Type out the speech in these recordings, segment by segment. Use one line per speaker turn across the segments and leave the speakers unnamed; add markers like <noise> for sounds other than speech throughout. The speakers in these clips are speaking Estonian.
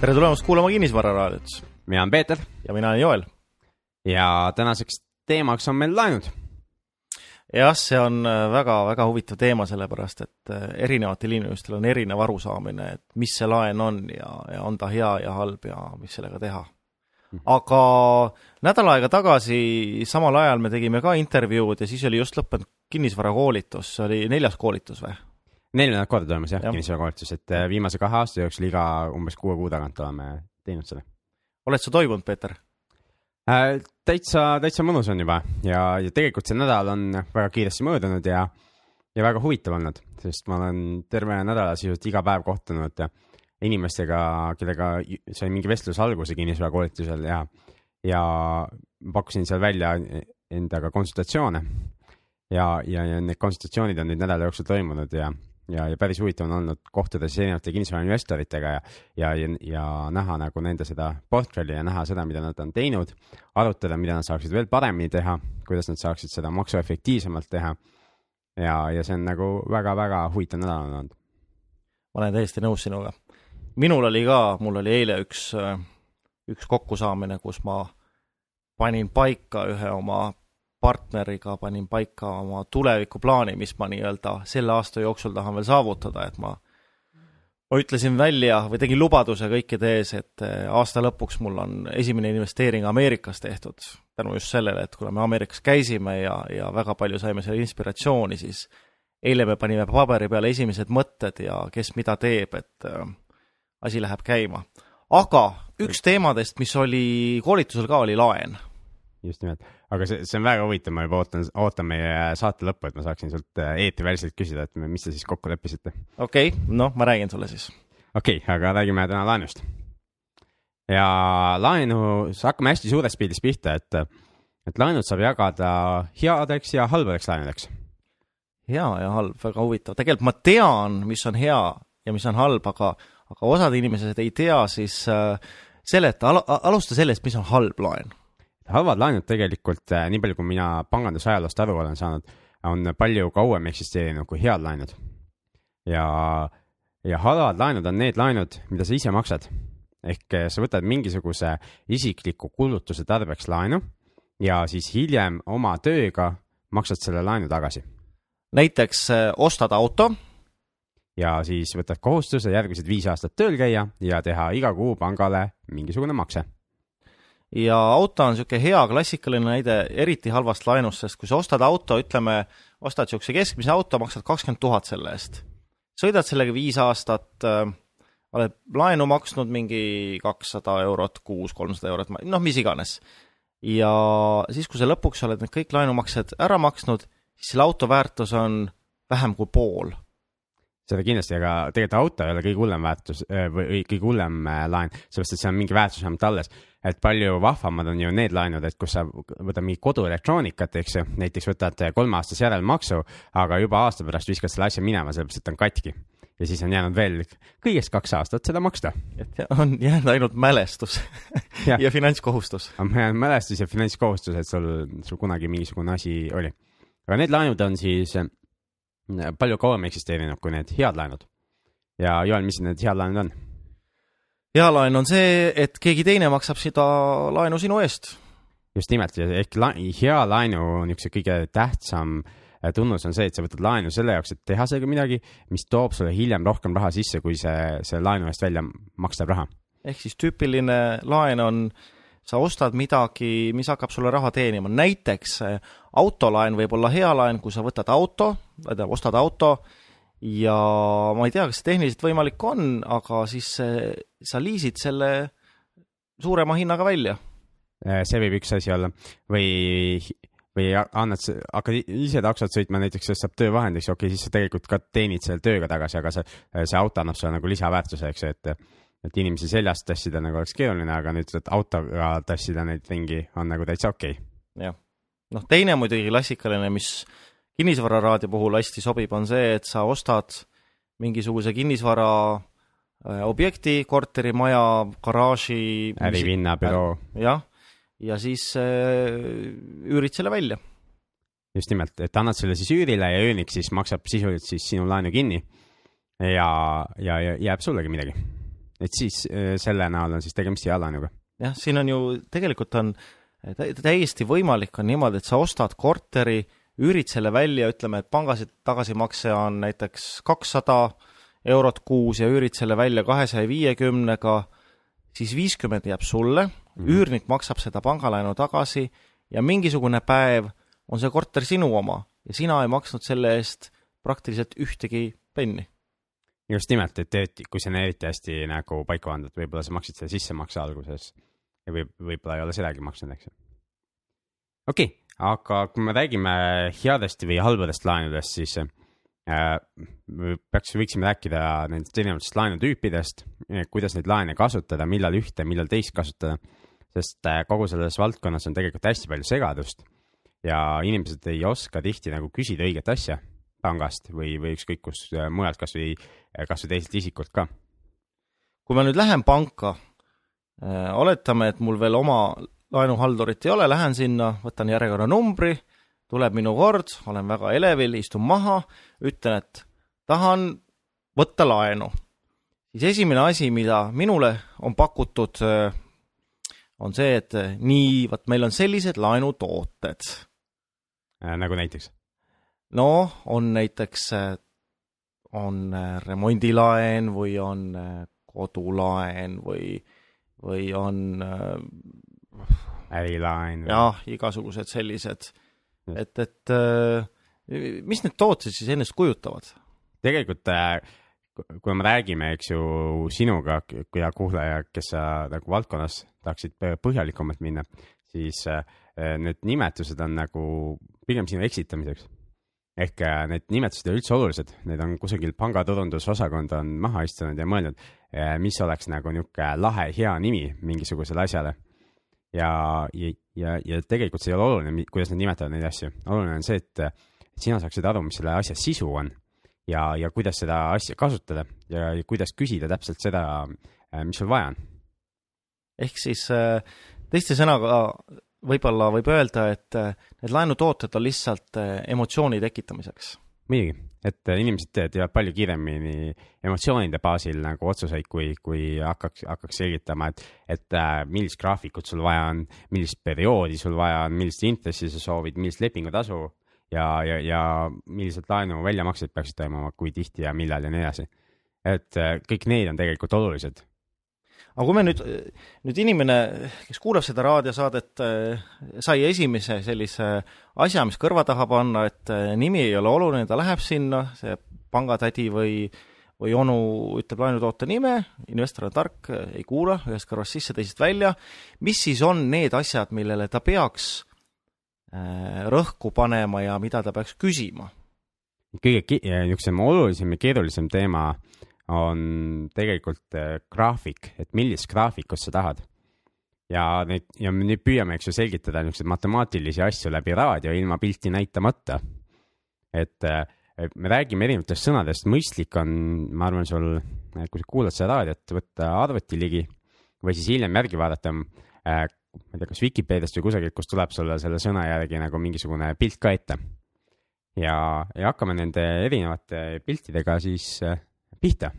tere tulemast kuulama Kinnisvararaadiot
mina olen Peeter
ja mina olen Joel.
ja tänaseks teemaks on meil laenud.
jah, see on väga-väga huvitav teema, sellepärast et äh, erinevatel inimestel on erinev arusaamine, et mis see laen on ja, ja on ta hea ja halb ja mis sellega teha. Mhm. aga nädal aega tagasi, samal ajal me tegime ka intervjuud ja siis oli just lõppenud kinnisvarakoolitus, see oli neljas koolitus või?
Neljandat korda toimus jah ja., kinnisvarakoolitus, et äh, viimase kahe aasta jooksul iga umbes kuue kuu tagant oleme teinud selle
oled sa toimunud, Peeter
äh,? täitsa, täitsa mõnus on juba ja, ja tegelikult see nädal on väga kiiresti möödunud ja, ja väga huvitav olnud, sest ma olen terve nädala sisuliselt iga päev kohtunud inimestega, kellega sai mingi vestluse alguse kinnisvarakoolitusel ja, ja pakkusin seal välja endaga konsultatsioone. ja, ja, ja need konsultatsioonid on nüüd nädala jooksul toimunud ja ja, ja päris huvitav on olnud kohtuda siis erinevate kinnisvarainvestoritega ja, ja, ja, ja näha nagu nende seda portfelli ja näha seda, mida nad on teinud, arutada, mida nad saaksid veel paremini teha, kuidas nad saaksid seda maksu efektiivsemalt teha. ja, ja see on nagu väga-väga huvitav nädal on olnud.
ma olen täiesti nõus sinuga. minul oli ka, mul oli eile üks, üks kokkusaamine, kus ma panin paika ühe oma partneriga panin paika oma tulevikuplaani, mis ma nii-öelda selle aasta jooksul tahan veel saavutada, et ma ma ütlesin välja või tegin lubaduse kõikide ees, et eh, aasta lõpuks mul on esimene investeering Ameerikas tehtud. tänu just sellele, et kuna me Ameerikas käisime ja, ja väga palju saime seal inspiratsiooni, siis eile me panime paberi peale esimesed mõtted ja kes mida teeb, et äh, asi läheb käima. aga üks teemadest, mis oli koolitusel ka, oli laen
just nimelt, aga see, see on väga huvitav, ma juba ootan, ootan meie saate lõppu, et ma saaksin sult äh, eetriväliselt küsida, et mis te siis kokku leppisite.
okei okay,, noh, ma räägin sulle siis.
okei okay,, aga räägime täna laenust. ja laenu, hakkame hästi suurest pildist pihta, et, et laenud saab jagada headeks ja halbadeks laenudeks.
hea ja halb, väga huvitav, tegelikult ma tean, mis on hea ja mis on halb, aga, aga osad inimesed ei tea, siis äh, seleta al, alusta sellest, mis on halb laen
halvad laenud tegelikult, äh, nii palju kui mina pangandusajaloost aru olen saanud, on palju kauem eksisteerinud kui head laenud. ja, ja halvad laenud on need laenud, mida sa ise maksad. ehk äh, sa võtad mingisuguse isikliku kulutuse tarbeks laenu ja siis hiljem oma tööga maksad selle laenu tagasi.
näiteks äh, ostad auto.
ja siis võtad kohustuse järgmised viis aastat tööl käia ja teha iga kuu pangale mingisugune makse
ja auto on niisugune hea klassikaline näide eriti halvast laenust, sest kui sa ostad auto, ütleme, ostad niisuguse keskmise auto, maksad kakskümmend tuhat selle eest. sõidad sellega viis aastat äh,, oled laenu maksnud mingi kakssada eurot kuus, kolmsada eurot, noh, mis iganes. ja siis, kui sa lõpuks oled need kõik laenumaksed ära maksnud, siis selle auto väärtus on vähem kui pool
seda kindlasti, aga tegelikult auto ei ole kõige hullem väärtus äh, või kõige hullem äh, laen, sellepärast et seal on mingi väärtus vähemalt alles. et palju vahvamad on ju need laenud, et kus sa võtad mingi koduelektroonikat, eks ju, näiteks võtad kolmeaastase järelmaksu, aga juba aasta pärast viskad selle asja minema, sellepärast et ta on katki ja siis on jäänud veel kõigest kaks aastat seda maksta.
et on jäänud ainult mälestus <laughs> ja, ja finantskohustus.
on jäänud mälestus ja finantskohustus, et sul, sul kunagi mingisugune asi oli. aga need laenud on siis palju kauem eksisteerinud kui need head laenud. ja Joel, mis need head laenud on?
hea laen on see, et keegi teine maksab seda laenu sinu eest.
just nimelt, ehk la hea laenu niisuguse kõige tähtsam äh, tunnus on see, et sa võtad laenu selle jaoks, et teha sellega midagi, mis toob sulle hiljem rohkem raha sisse, kui see, see laenu eest välja makstav raha.
ehk siis tüüpiline laen on äh, sa ostad midagi, mis hakkab sulle raha teenima, näiteks eh, autolaen võib olla hea laen, kui sa võtad auto, tähendab, ostad auto ja ma ei tea, kas see tehniliselt võimalik on, aga siis sa liisid selle suurema hinnaga välja.
Eh, see võib üks asi olla või, või annad, hakkad ise taksot sõitma näiteks, sest saab töövahendiks, okei okay,, siis sa tegelikult ka teenid selle tööga tagasi, aga see, see auto annab sulle nagu lisaväärtuse, eks ju, et et inimesi seljast tassida nagu oleks keeruline, aga nüüd autoga tassida neid ringi on nagu täitsa okei okay..
jah, noh, teine muidugi klassikaline, mis kinnisvararaadio puhul hästi sobib, on see, et sa ostad mingisuguse kinnisvara äh, objekti, korteri, maja, garaaži.
äripinna, büroo.
jah, ja siis äh, üürid selle välja.
just nimelt, et annad selle siis üürile ja üürnik siis maksab sisuliselt siis sinu laenu kinni ja, ja, ja jääb sullegi midagi et siis äh, selle näol on siis tegemist hea laenuga.
jah, siin on ju, tegelikult on täiesti võimalik on niimoodi, et sa ostad korteri, üürid selle välja, ütleme, et pangasid tagasimakse on näiteks kakssada eurot kuus ja üürid selle välja kahesaja viiekümnega, siis viiskümmend jääb sulle mm, -hmm. üürnik maksab seda pangalaenu tagasi ja mingisugune päev on see korter sinu oma ja sina ei maksnud selle eest praktiliselt ühtegi penni.
Just nimelt, et, et kui see on eriti hästi nagu paika pandud, võib-olla sa maksid selle sissemakse alguses ja võib, võib-olla ei ole sedagi maksnud, eks ju. okei okay,, aga kui me räägime headest või halbadest laenudest, siis äh, peaks, võiksime rääkida nendest erinevatest laenutüüpidest, kuidas neid laene kasutada, millal ühte, millal teist kasutada. sest äh, kogu selles valdkonnas on tegelikult hästi palju segadust ja inimesed ei oska tihti nagu küsida õiget asja pangast või, või ükskõik kus äh, mujalt, kasvõi, kasvõi teiselt isikult ka.
kui ma nüüd lähen panka Äh, oletame, et mul veel oma laenuhaldurit ei ole, lähen sinna, võtan järjekorranumbri, tuleb minu kord, olen väga elevil, istun maha, ütlen, et tahan võtta laenu. siis esimene asi, mida minule on pakutud, äh, on see, et äh, nii, vot meil on sellised laenutooted.
nagu näiteks?
Noh, on näiteks, on remondilaen või on kodulaen või äh, või on
äh, ärilaen.
jah, igasugused sellised, et, et äh, mis need tooted siis ennast kujutavad?
tegelikult äh, kui me räägime, eks ju, sinuga ja kuulaja, kes sa nagu valdkonnas tahaksid põhjalikumalt minna, siis need nimetused on nagu pigem sinu eksitamiseks. Ehk need nimetused ei ole üldse olulised, need on kusagil pangaturundusosakond on maha istunud ja mõelnud, Eh, mis oleks nagu niisugune lahe, hea nimi mingisugusele asjale. ja, ja, ja, ja tegelikult see ei ole oluline, kuidas nad nimetavad neid asju, oluline on see, et sina saaksid aru, mis selle asja sisu on ja, ja kuidas seda asja kasutada ja, ja kuidas küsida täpselt seda, mis sul vaja on.
ehk siis teiste sõnaga võib-olla võib öelda, et need laenutooted on lihtsalt emotsiooni tekitamiseks.
muidugi et äh, inimesed teevad palju kiiremini emotsioonide baasil nagu otsuseid, kui, kui hakkaks, hakkaks selgitama, et, et äh, millist graafikut sul vaja on, millist perioodi sul vaja on, millist intressi sa soovid, millist lepingutasu ja, ja, ja millised laenu väljamaksed peaksid toimuma, kui tihti ja millal ja nii edasi. et äh, kõik need on tegelikult olulised
aga kui me nüüd, nüüd inimene, kes kuulab seda raadiosaadet, sai esimese sellise asja, mis kõrva taha panna, et nimi ei ole oluline, ta läheb sinna, see pangatädi või või onu ütleb laenutoote nime, investor on tark, ei kuula, ühest kõrvast sisse, teisest välja, mis siis on need asjad, millele ta peaks äh, rõhku panema ja mida ta peaks küsima?
kõige niisugusem olulisem ja keerulisem teema on tegelikult äh, graafik, et millist graafikut sa tahad. ja neid, ja me nüüd püüame, eks ju, selgitada niisuguseid matemaatilisi asju läbi raadio ilma pilti näitamata. et äh, me räägime erinevatest sõnadest, mõistlik on, ma arvan, sul, kui sa kuulad seda raadiot, võtta arvuti ligi või siis hiljem järgi vaadata äh,, ma ei tea, kas Vikipeediast või kusagilt, kus tuleb sulle selle sõna järgi nagu mingisugune pilt ka ette. ja, ja hakkame nende erinevate piltidega siis äh, pihta.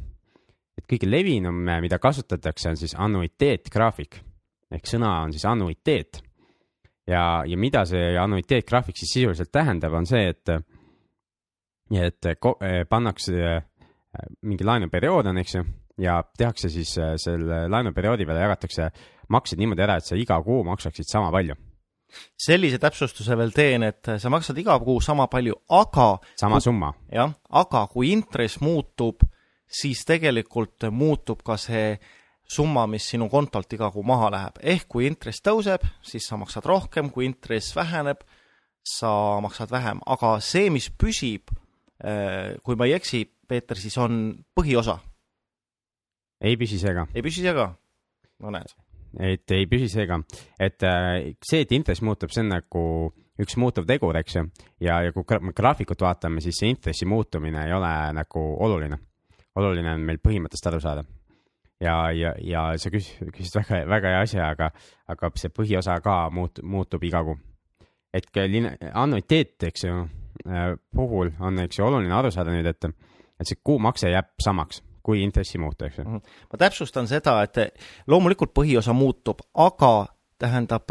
et kõige levinum, mida kasutatakse, on siis annuiteetgraafik ehk sõna on siis annuiteet. ja, ja mida see annuiteetgraafik siis sisuliselt tähendab, on see, et, et pannakse mingi laenuperiood on, eks ju, ja tehakse siis selle laenuperioodi peale jagatakse maksed niimoodi ära, et sa iga kuu maksaksid sama palju
sellise täpsustuse veel teen, et sa maksad iga kuu sama palju, aga
sama summa.
jah, aga kui intress muutub siis tegelikult muutub ka see summa, mis sinu kontolt iga kuu maha läheb. ehk kui intress tõuseb, siis sa maksad rohkem, kui intress väheneb, sa maksad vähem, aga see, mis püsib, äh, kui ma ei eksi, Peeter, siis on põhiosa.
ei püsi see ka.
ei püsi see ka? no näed.
et ei püsi see ka, et äh, see, et intress muutub, see on nagu üks muutuv tegur, eks ju, ja, ja kui graafikut vaatame, siis see intressi muutumine ei ole nagu oluline oluline on meil põhimõttest aru saada. ja, ja, ja sa küsis, küsisid väga, väga hea asja, aga, aga see põhiosa ka muut-, muutub iga kuu. et annuiteet, eks ju, äh, puhul on, eks ju, oluline aru saada nüüd, et, et see kuumakse jääb samaks, kui intress ei muutu, eks ju.
ma täpsustan seda, et loomulikult põhiosa muutub, aga tähendab,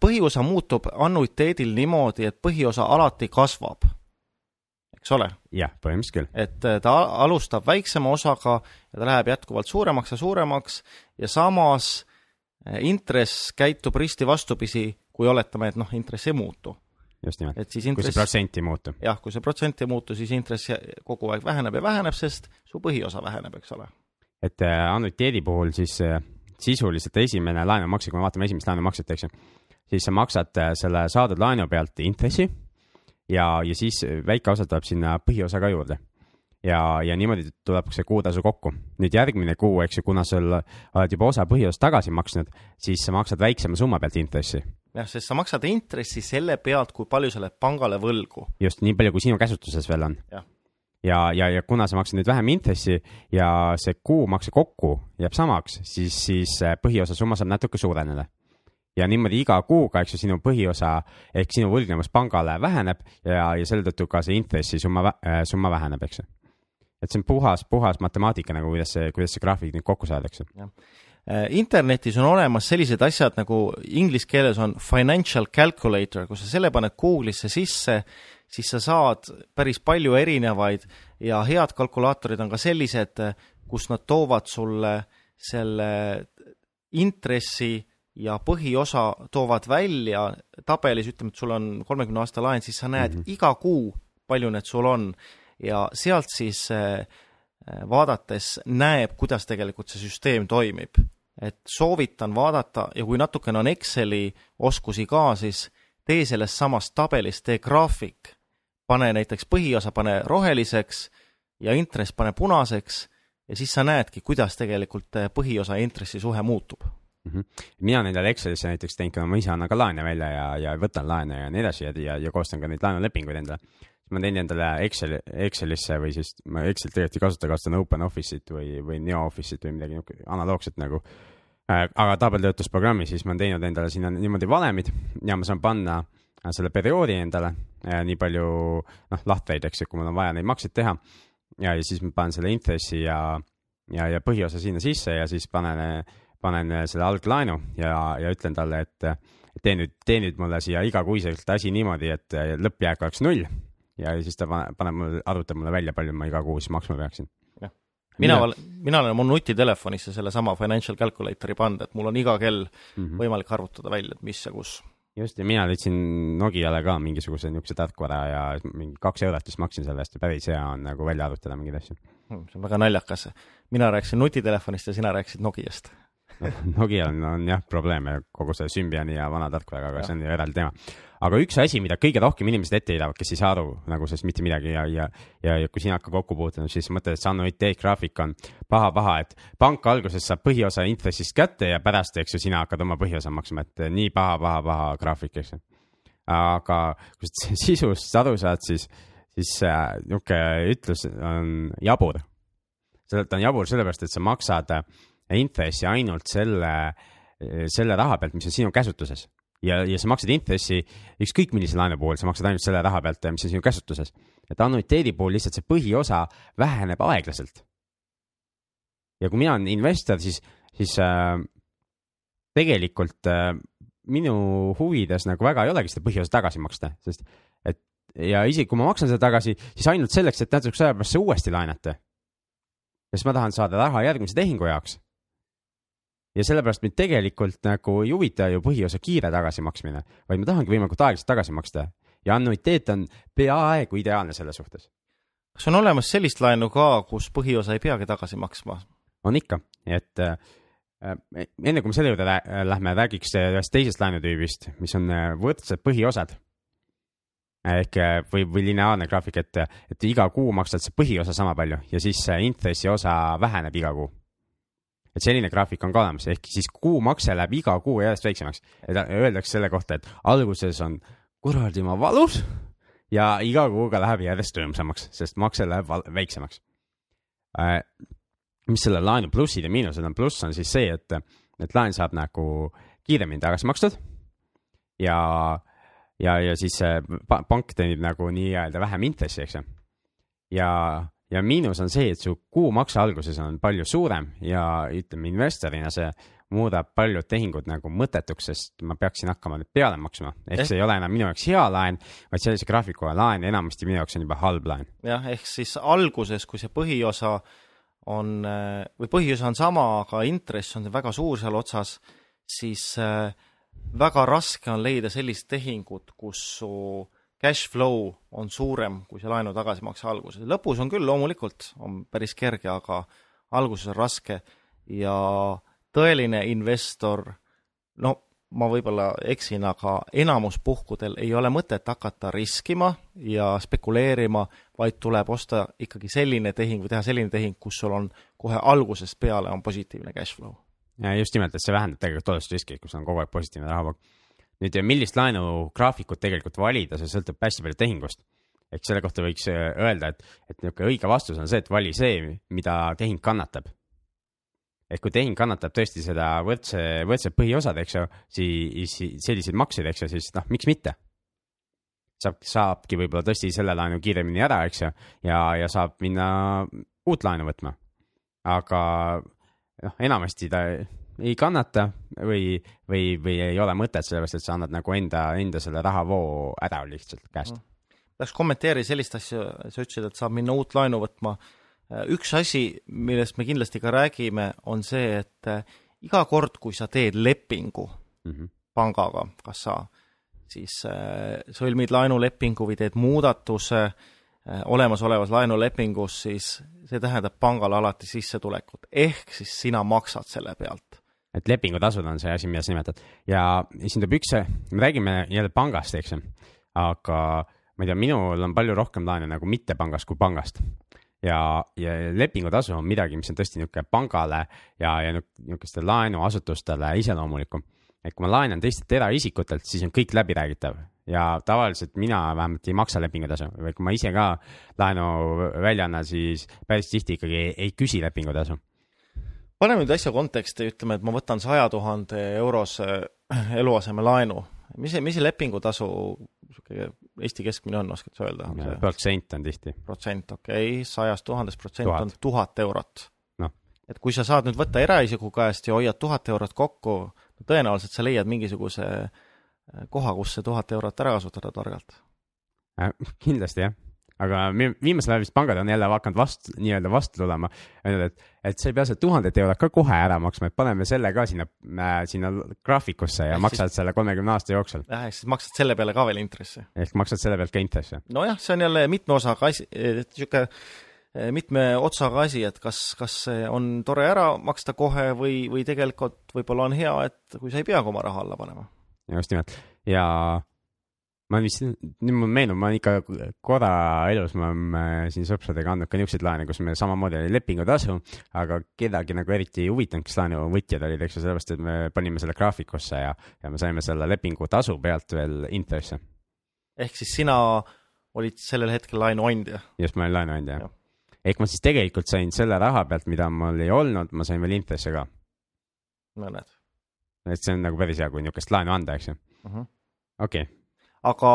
põhiosa muutub annuiteedil niimoodi, et põhiosa alati kasvab. Eks ole,
jah, põhimõtteliselt küll.
et äh, ta alustab väiksema osaga ja ta läheb jätkuvalt suuremaks ja suuremaks ja samas äh, intress käitub risti vastupidi, kui oletame, et noh, intress ei muutu.
just nimelt.
et siis
kui see
intress,
protsent ei muutu.
jah, kui see protsent ei muutu, siis intress kogu aeg väheneb ja väheneb, sest su põhiosa väheneb, eks ole.
et äh, annuiteedi puhul siis sisuliselt esimene laenumakse, kui me vaatame esimest laenumakset, eks ju, siis sa maksad selle saadud laenu pealt intressi ja, ja siis väike osa tuleb sinna põhiosa ka juurde. ja, ja niimoodi tuleb see kuutasu kokku. nüüd järgmine kuu, eks ju, kuna sul oled juba osa põhiosa tagasi maksnud, siis sa maksad väiksema summa pealt intressi.
jah, sest sa maksad intressi selle pealt, kui palju sa oled pangale võlgu.
just nii palju, kui sinu käsutuses veel on
Jah..
ja, ja, ja kuna sa maksad nüüd vähem intressi ja see kuumakse kokku jääb samaks, siis, siis äh, põhiosa summa saab natuke suureneda. Ja niimoodi iga kuuga, eks ju, sinu põhiosa ehk sinu võlgnevus pangale väheneb ja, ja selle tõttu ka see intressisumma, summa väheneb, eks ju. et see on puhas, puhas matemaatika nagu, kuidas see, kuidas see graafik nüüd kokku saadakse.
Äh, internetis on olemas sellised asjad nagu inglise keeles on financial calculator, kui sa selle paned Google'isse sisse, siis sa saad päris palju erinevaid ja head kalkulaatorid on ka sellised, kus nad toovad sulle selle intressi ja põhiosa toovad välja tabelis, ütleme, et sul on kolmekümne aasta laen, siis sa näed mm -hmm. iga kuu, palju need sul on ja sealt siis äh, vaadates näeb, kuidas tegelikult see süsteem toimib. et soovitan vaadata ja kui natukene on Exceli oskusi ka, siis tee sellest samast tabelist, tee graafik, pane näiteks põhiosa, pane roheliseks ja intress pane punaseks ja siis sa näedki, kuidas tegelikult äh, põhiosa ja intressi suhe muutub.
mina olen endale Excelisse näiteks teinud, kuna ma ise annan ka laene välja ja, ja võtan laene ja nii edasi ja, ja, ja koostan ka neid laenulepinguid endale. ma teen endale Exceli, Excelisse või siis ma Excelit tegelikult ei kasuta, kasutan Open Office'it või, või Neo Office'it või midagi niisugust analoogset nagu. aga tabelitöötlusprogrammi, siis ma olen teinud endale sinna niimoodi valemid ja ma saan panna selle perioodi endale, nii palju noh, lahtreid, eks ju, kui mul on vaja neid makseid teha. ja, ja siis ma panen selle intressi ja, ja, ja põhiosa sinna sisse ja siis panen, panen selle alglaenu ja, ja ütlen talle, et tee nüüd, tee nüüd mulle siia igakuiselt asi niimoodi, et lõppjääk oleks null ja siis ta paneb, mulle, arvutab mulle välja, palju ma iga kuu siis maksma peaksin.
mina, mina olen oma nutitelefonisse sellesama financial calculator'i pannud, et mul on iga kell mm -hmm. võimalik arvutada välja, et mis ja kus.
just ja mina leidsin Nokiale ka mingisuguse niisuguse tarkvara ja mingi kaks eurot vist maksin selle eest ja päris hea on nagu välja arvutada mingeid asju.
see on väga naljakas. mina rääkisin nutitelefonist ja sina rääkisid Nokiast. <laughs>
Nokial on, on jah probleeme kogu selle Symbiani ja vana tarkvaraga, aga see on ju eraldi teema. aga üks asi, mida kõige rohkem inimesed ette heidavad, kes ei saa aru nagu sellest mitte midagi ja, ja, ja, ja kui sina hakkad kokku puutuma, siis mõtled, et see annuiteetgraafik on paha-paha, et pank alguses saab põhiosa intressist kätte ja pärast, eks ju, sina hakkad oma põhiosa maksma, et nii paha-paha-paha graafik, eks ju. aga kui sa <laughs> sisust aru saad, siis, siis äh, niisugune ütlus on jabur. see on jabur sellepärast, et sa maksad äh, intressi ainult selle, selle raha pealt, mis on sinu käsutuses ja, ja sa maksad intressi ükskõik millise laenu puhul, sa maksad ainult selle raha pealt, mis on sinu käsutuses. et annuiteedi puhul lihtsalt see põhiosa väheneb aeglaselt. ja kui mina olen investor, siis, siis äh, tegelikult äh, minu huvides nagu väga ei olegi seda põhiosa tagasi maksta, sest et ja isegi kui ma maksan seda tagasi, siis ainult selleks, et natukese aja pärast see uuesti laenata. sest ma tahan saada raha järgmise tehingu jaoks ja sellepärast mind tegelikult nagu ei huvita ju põhiosa kiire tagasimaksmine, vaid ma tahangi võimalikult aeglaselt tagasi maksta ja annuiteet on peaaegu ideaalne selle suhtes.
kas on olemas sellist laenu ka, kus põhiosa ei peagi tagasi maksma?
on ikka, et äh, enne kui me selle juurde lä lähme, räägiks ühest teisest laenutüübist, mis on äh, võrdsed põhiosad. ehk äh, või, või lineaarne graafik, et, et iga kuu maksad sa põhiosa sama palju ja siis intressi osa väheneb iga kuu et selline graafik on ka olemas, ehk siis kuumakse läheb iga kuu järjest väiksemaks. Öeldakse selle kohta, et alguses on kuradi ma valus ja iga kuuga läheb järjest rõõmsamaks, sest makse läheb väiksemaks äh,. mis selle laenu plussid ja miinused on, pluss on siis see, et, et laen saab nagu kiiremini tagasi makstud ja, ja, ja siis pank teenib nagu nii-öelda vähem intressi, eks ju. ja, ja miinus on see, et su kuumakse alguses on palju suurem ja ütleme investorina see muudab paljud tehingud nagu mõttetuks, sest ma peaksin hakkama nüüd peale maksma. ehk see ei ole enam minu jaoks hea laen, vaid sellise graafikuga laen ja enamasti minu jaoks on juba halb laen.
jah, ehk siis alguses, kui see põhiosa on, või põhiosa on sama, aga intress on väga suur seal otsas, siis äh, väga raske on leida sellist tehingut, kus su cash flow on suurem kui see laenu tagasimakse alguses. lõpus on küll loomulikult, on päris kerge, aga alguses on raske ja tõeline investor, no ma võib-olla eksin, aga enamus puhkudel ei ole mõtet hakata riskima ja spekuleerima, vaid tuleb osta ikkagi selline tehing või teha selline tehing, kus sul on kohe algusest peale on positiivne cash flow.
ja just nimelt, et see vähendab tegelikult toodusriski, kus on kogu aeg positiivne rahavoog. Nüüd millist laenugraafikut tegelikult valida, see sõltub hästi palju tehingust. ehk selle kohta võiks öelda, et, et niisugune õige vastus on see, et vali see, mida tehing kannatab et kui tehing kannatab tõesti seda võrdse, võrdsed põhiosad, eks ju, siis selliseid makseid, eks ju, siis noh, miks mitte. saab, saabki võib-olla tõesti selle laenu kiiremini ära, eks ju, ja, ja saab minna uut laenu võtma. aga noh, enamasti ta ei kannata või, või, või ei ole mõtet, sellepärast et sa annad nagu enda, enda selle rahavoo ära lihtsalt käest mm..
tahaks kommenteerida sellist asja, sa ütlesid, et saab minna uut laenu võtma Äh, üks asi, millest me kindlasti ka räägime, on see, et äh, iga kord, kui sa teed lepingu mm -hmm. pangaga, kas sa siis äh, sõlmid laenulepingu või teed muudatuse olemasolevas laenulepingus, siis see tähendab pangale alati sissetulekut, ehk siis sina maksad selle pealt.
Et lepingutasud on see asi, mida sa nimetad. Ja siin tuleb üks, me räägime jälle pangast, eks ju, aga ma ei tea, minul on palju rohkem laene nagu mittepangast kui pangast. Ja, ja lepingutasu on midagi, mis on tõesti niisugune pangale ja, ja niisugustele laenuasutustele iseloomulikum. et kui ma laenan teistelt eraisikutelt, siis on kõik läbiräägitav. Ja tavaliselt mina vähemalt ei maksa lepingutasu. Või kui ma ise ka laenu välja annan, siis päris tihti ikkagi ei, ei küsi lepingutasu.
Paneme nüüd asja konteksti, ütleme, et ma võtan saja tuhande eurose eluasemelaenu mis see, mis see lepingutasu niisugune Eesti keskmine on, oskad sa öelda?
protsent on tihti.
protsent, okei okay., sajast tuhandest protsent on tuhat eurot
no..
et kui sa saad nüüd võtta eraisiku käest ja hoiad tuhat eurot kokku, tõenäoliselt sa leiad mingisuguse äh, koha, kus see tuhat eurot ära kasutada targalt
äh,. kindlasti jah aga viimasel ajal vist pangad on jälle hakanud vastu, nii-öelda vastu tulema. et, et sa ei pea seda tuhandet eurot ka kohe ära maksma, et paneme selle ka sinna äh,, sinna graafikusse ja ehk maksad siis, selle kolmekümne aasta jooksul.
jah, ehk siis maksad selle peale ka veel intressi.
ehk maksad selle pealt ka intressi.
nojah, see on jälle mitme osaga asi, äh, mitme otsaga asi, et kas, kas see on tore ära maksta kohe või, või tegelikult võib-olla on hea, et kui sa ei peagi oma raha alla panema.
just nimelt ja ma vist, nüüd mul meenub, ma ikka korra elus ma olen siin sõpradega andnud ka niisuguseid laene, kus me samamoodi oli lepingutasu, aga kedagi nagu eriti ei huvitanud, kes laenuvõtjad olid, eks ju, sellepärast et me panime selle graafikusse ja, ja me saime selle lepingutasu pealt veel intresse.
ehk siis sina olid sellel hetkel laenuandja?
just, ma olin laenuandja, jah. ehk ma siis tegelikult sain selle raha pealt, mida mul ei olnud, ma sain veel intresse ka.
no näed.
et see on nagu päris hea, kui niisugust laenu anda, eks ju.
Mhm.
okei okay
aga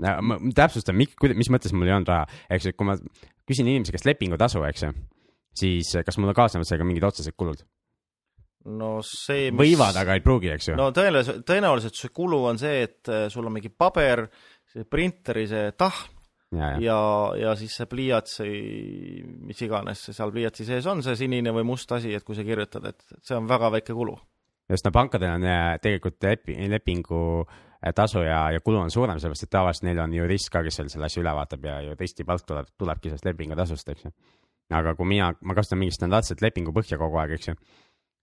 ma täpsustan, mis mõttes mul ei olnud raha, eks ju, kui ma küsin inimese käest lepingutasu, eks ju, siis kas mulle kaasnevad sellega mingid otsesed kulud?
no see
mis... võivad, aga ei pruugi, eks ju.
no tõenäoliselt, tõenäoliselt see kulu on see, et äh, sul on mingi paber, see printeri see tahm ja, ja, ja, ja siis see pliiats, mis iganes see seal pliiatsi sees on, see sinine või must asi, et kui sa kirjutad, et see on väga väike kulu.
just, no pankadel on äh, tegelikult lepi, lepingu äh, Eh, tasu ja, ja kulu on suurem, sellepärast et tavaliselt neil on jurist ka, kes seal selle asja üle vaatab ja juristi palk tuleb, tulebki sellest lepingutasust, eks ju. aga kui mina, ma kasutan mingit standardset lepingu põhja kogu aeg, eks ju,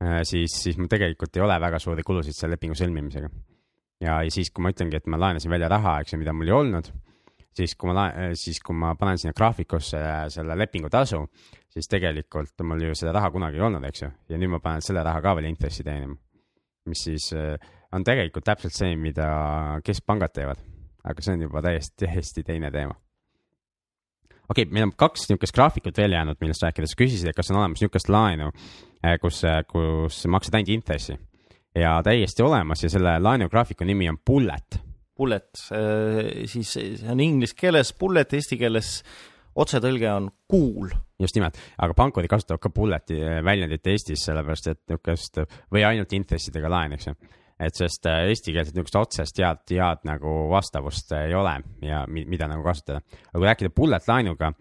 eh, siis, siis mul tegelikult ei ole väga suuri kulusid selle lepingu sõlmimisega. ja, ja siis, kui ma ütlengi, et ma laenasin välja raha, eks ju, mida mul ei olnud, siis kui ma eh, siis kui ma panen sinna graafikusse selle lepingutasu, siis tegelikult mul ju seda raha kunagi ei olnud, eks ju, ja nüüd ma panen selle raha ka veel intressi teenima. mis siis äh, on tegelikult täpselt see, mida keskpangad teevad. aga see on juba täiesti, täiesti teine teema. okei okay,, meil on kaks niisugust graafikut veel jäänud, millest rääkida, sa küsisid, et kas on olemas niisugust laenu, eh, kus, eh, kus maksad ainult intressi ja täiesti olemas ja selle laenugraafiku nimi on Bullet.
Bullet, siis see on inglise keeles bullet, eesti keeles otsetõlge on kuul cool..
just nimelt, aga pankurid kasutavad ka bullet'i väljendit Eestis, sellepärast et niisugust või ainult intressidega laen, eks ju et sest äh, eestikeelset niisugust otsest head, head nagu vastavust ei ole ja mida nagu kasutada. aga kui rääkida bullet laenuga,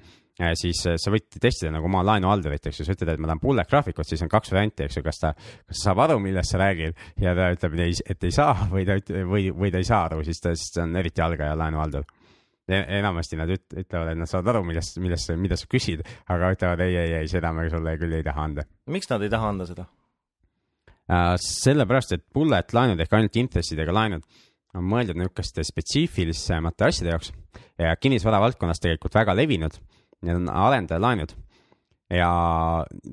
äh, siis äh, sa võid testida nagu oma laenuhaldurit, eks ju, sa ütled, et ma tahan bullet graafikut, siis on kaks varianti, eks ju, kas ta, kas ta saab aru, millest sa räägid ja ta ütleb, et ei saa või ta, või, või ta ei saa aru, siis ta, siis ta on eriti algaja laenuhaldur enamasti nad üt-, ütlevad, et nad saavad aru, millest, millest, mida sa küsid, aga ütlevad ei, ei, ei, seda me sulle küll ei taha anda.
miks nad ei taha anda seda?
Äh, sellepärast, et bullet laenud ehk ainult intressidega laenud on mõeldud niisuguste spetsiifilisemate asjade jaoks ja kinnisvara valdkonnas tegelikult väga levinud. Need on arendajalaenud ja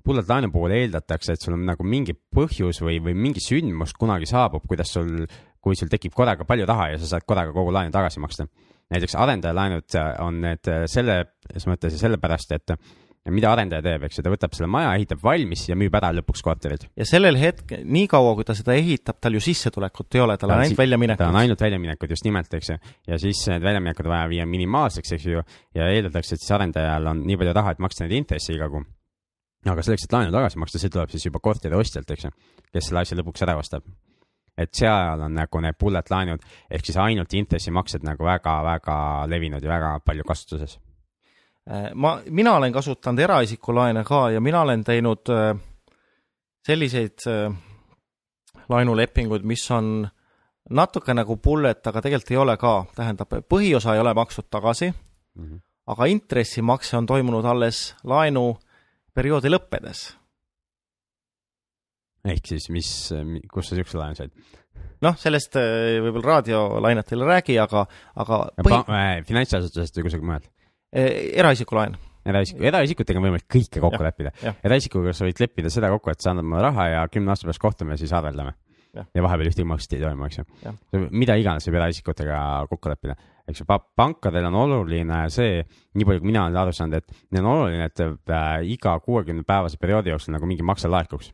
bullet laenu puhul eeldatakse, et sul on nagu mingi põhjus või, või mingi sündmus kunagi saabub, kuidas sul, kui sul tekib korraga palju raha ja sa saad korraga kogu laenu tagasi maksta. näiteks arendajalaenud on need selles mõttes ja sellepärast, et ja mida arendaja teeb, eks ju, ta võtab selle maja, ehitab valmis ja müüb ära lõpuks korterid.
ja sellel hetkel, niikaua kui ta seda ehitab, tal ju sissetulekut ei ole, tal on ainult väljaminekud.
tal on ainult väljaminekud, just nimelt, eks ju. ja siis need väljaminekud vaja viia minimaalseks, eks ju, ja eeldatakse, et siis arendajal on nii palju raha, et maksta neid intresse iga kuu. aga selleks, et laenu tagasi maksta, see tuleb siis juba korteri ostjalt, eks ju, kes selle asja lõpuks ära ostab et seal on nagu need bullet laenud ehk siis ainult intressimaksed nagu väga-väga levinud ja väga palju kasutuses
ma, mina olen kasutanud eraisiku laene ka ja mina olen teinud äh, selliseid äh, laenulepinguid, mis on natuke nagu bullet, aga tegelikult ei ole ka, tähendab, põhiosa ei ole makstud tagasi mm, -hmm. aga intressimakse on toimunud alles laenuperioodi lõppedes.
ehk siis mis, kus sa niisuguse laenu said?
noh, sellest võib-olla raadiolainetel ei räägi, aga, aga
põhi... äh, finantsasutusest või kusagilt mujalt?
Eh, eraisiku laen.
eraisiku, eraisikutega on võimalik kõike kokku ja, leppida. eraisikuga sa võid leppida seda kokku, et sa annad mulle raha ja kümne aasta pärast kohtume ja siis arveldame. ja, ja vahepeal ühtegi makset ei toimu, eks ju. mida iganes võib eraisikutega kokku leppida, eks ju, pankadel on oluline see, nii palju kui mina olen aru saanud, et neil on oluline, et äh, iga kuuekümne päevase perioodi jooksul nagu mingi makse laekuks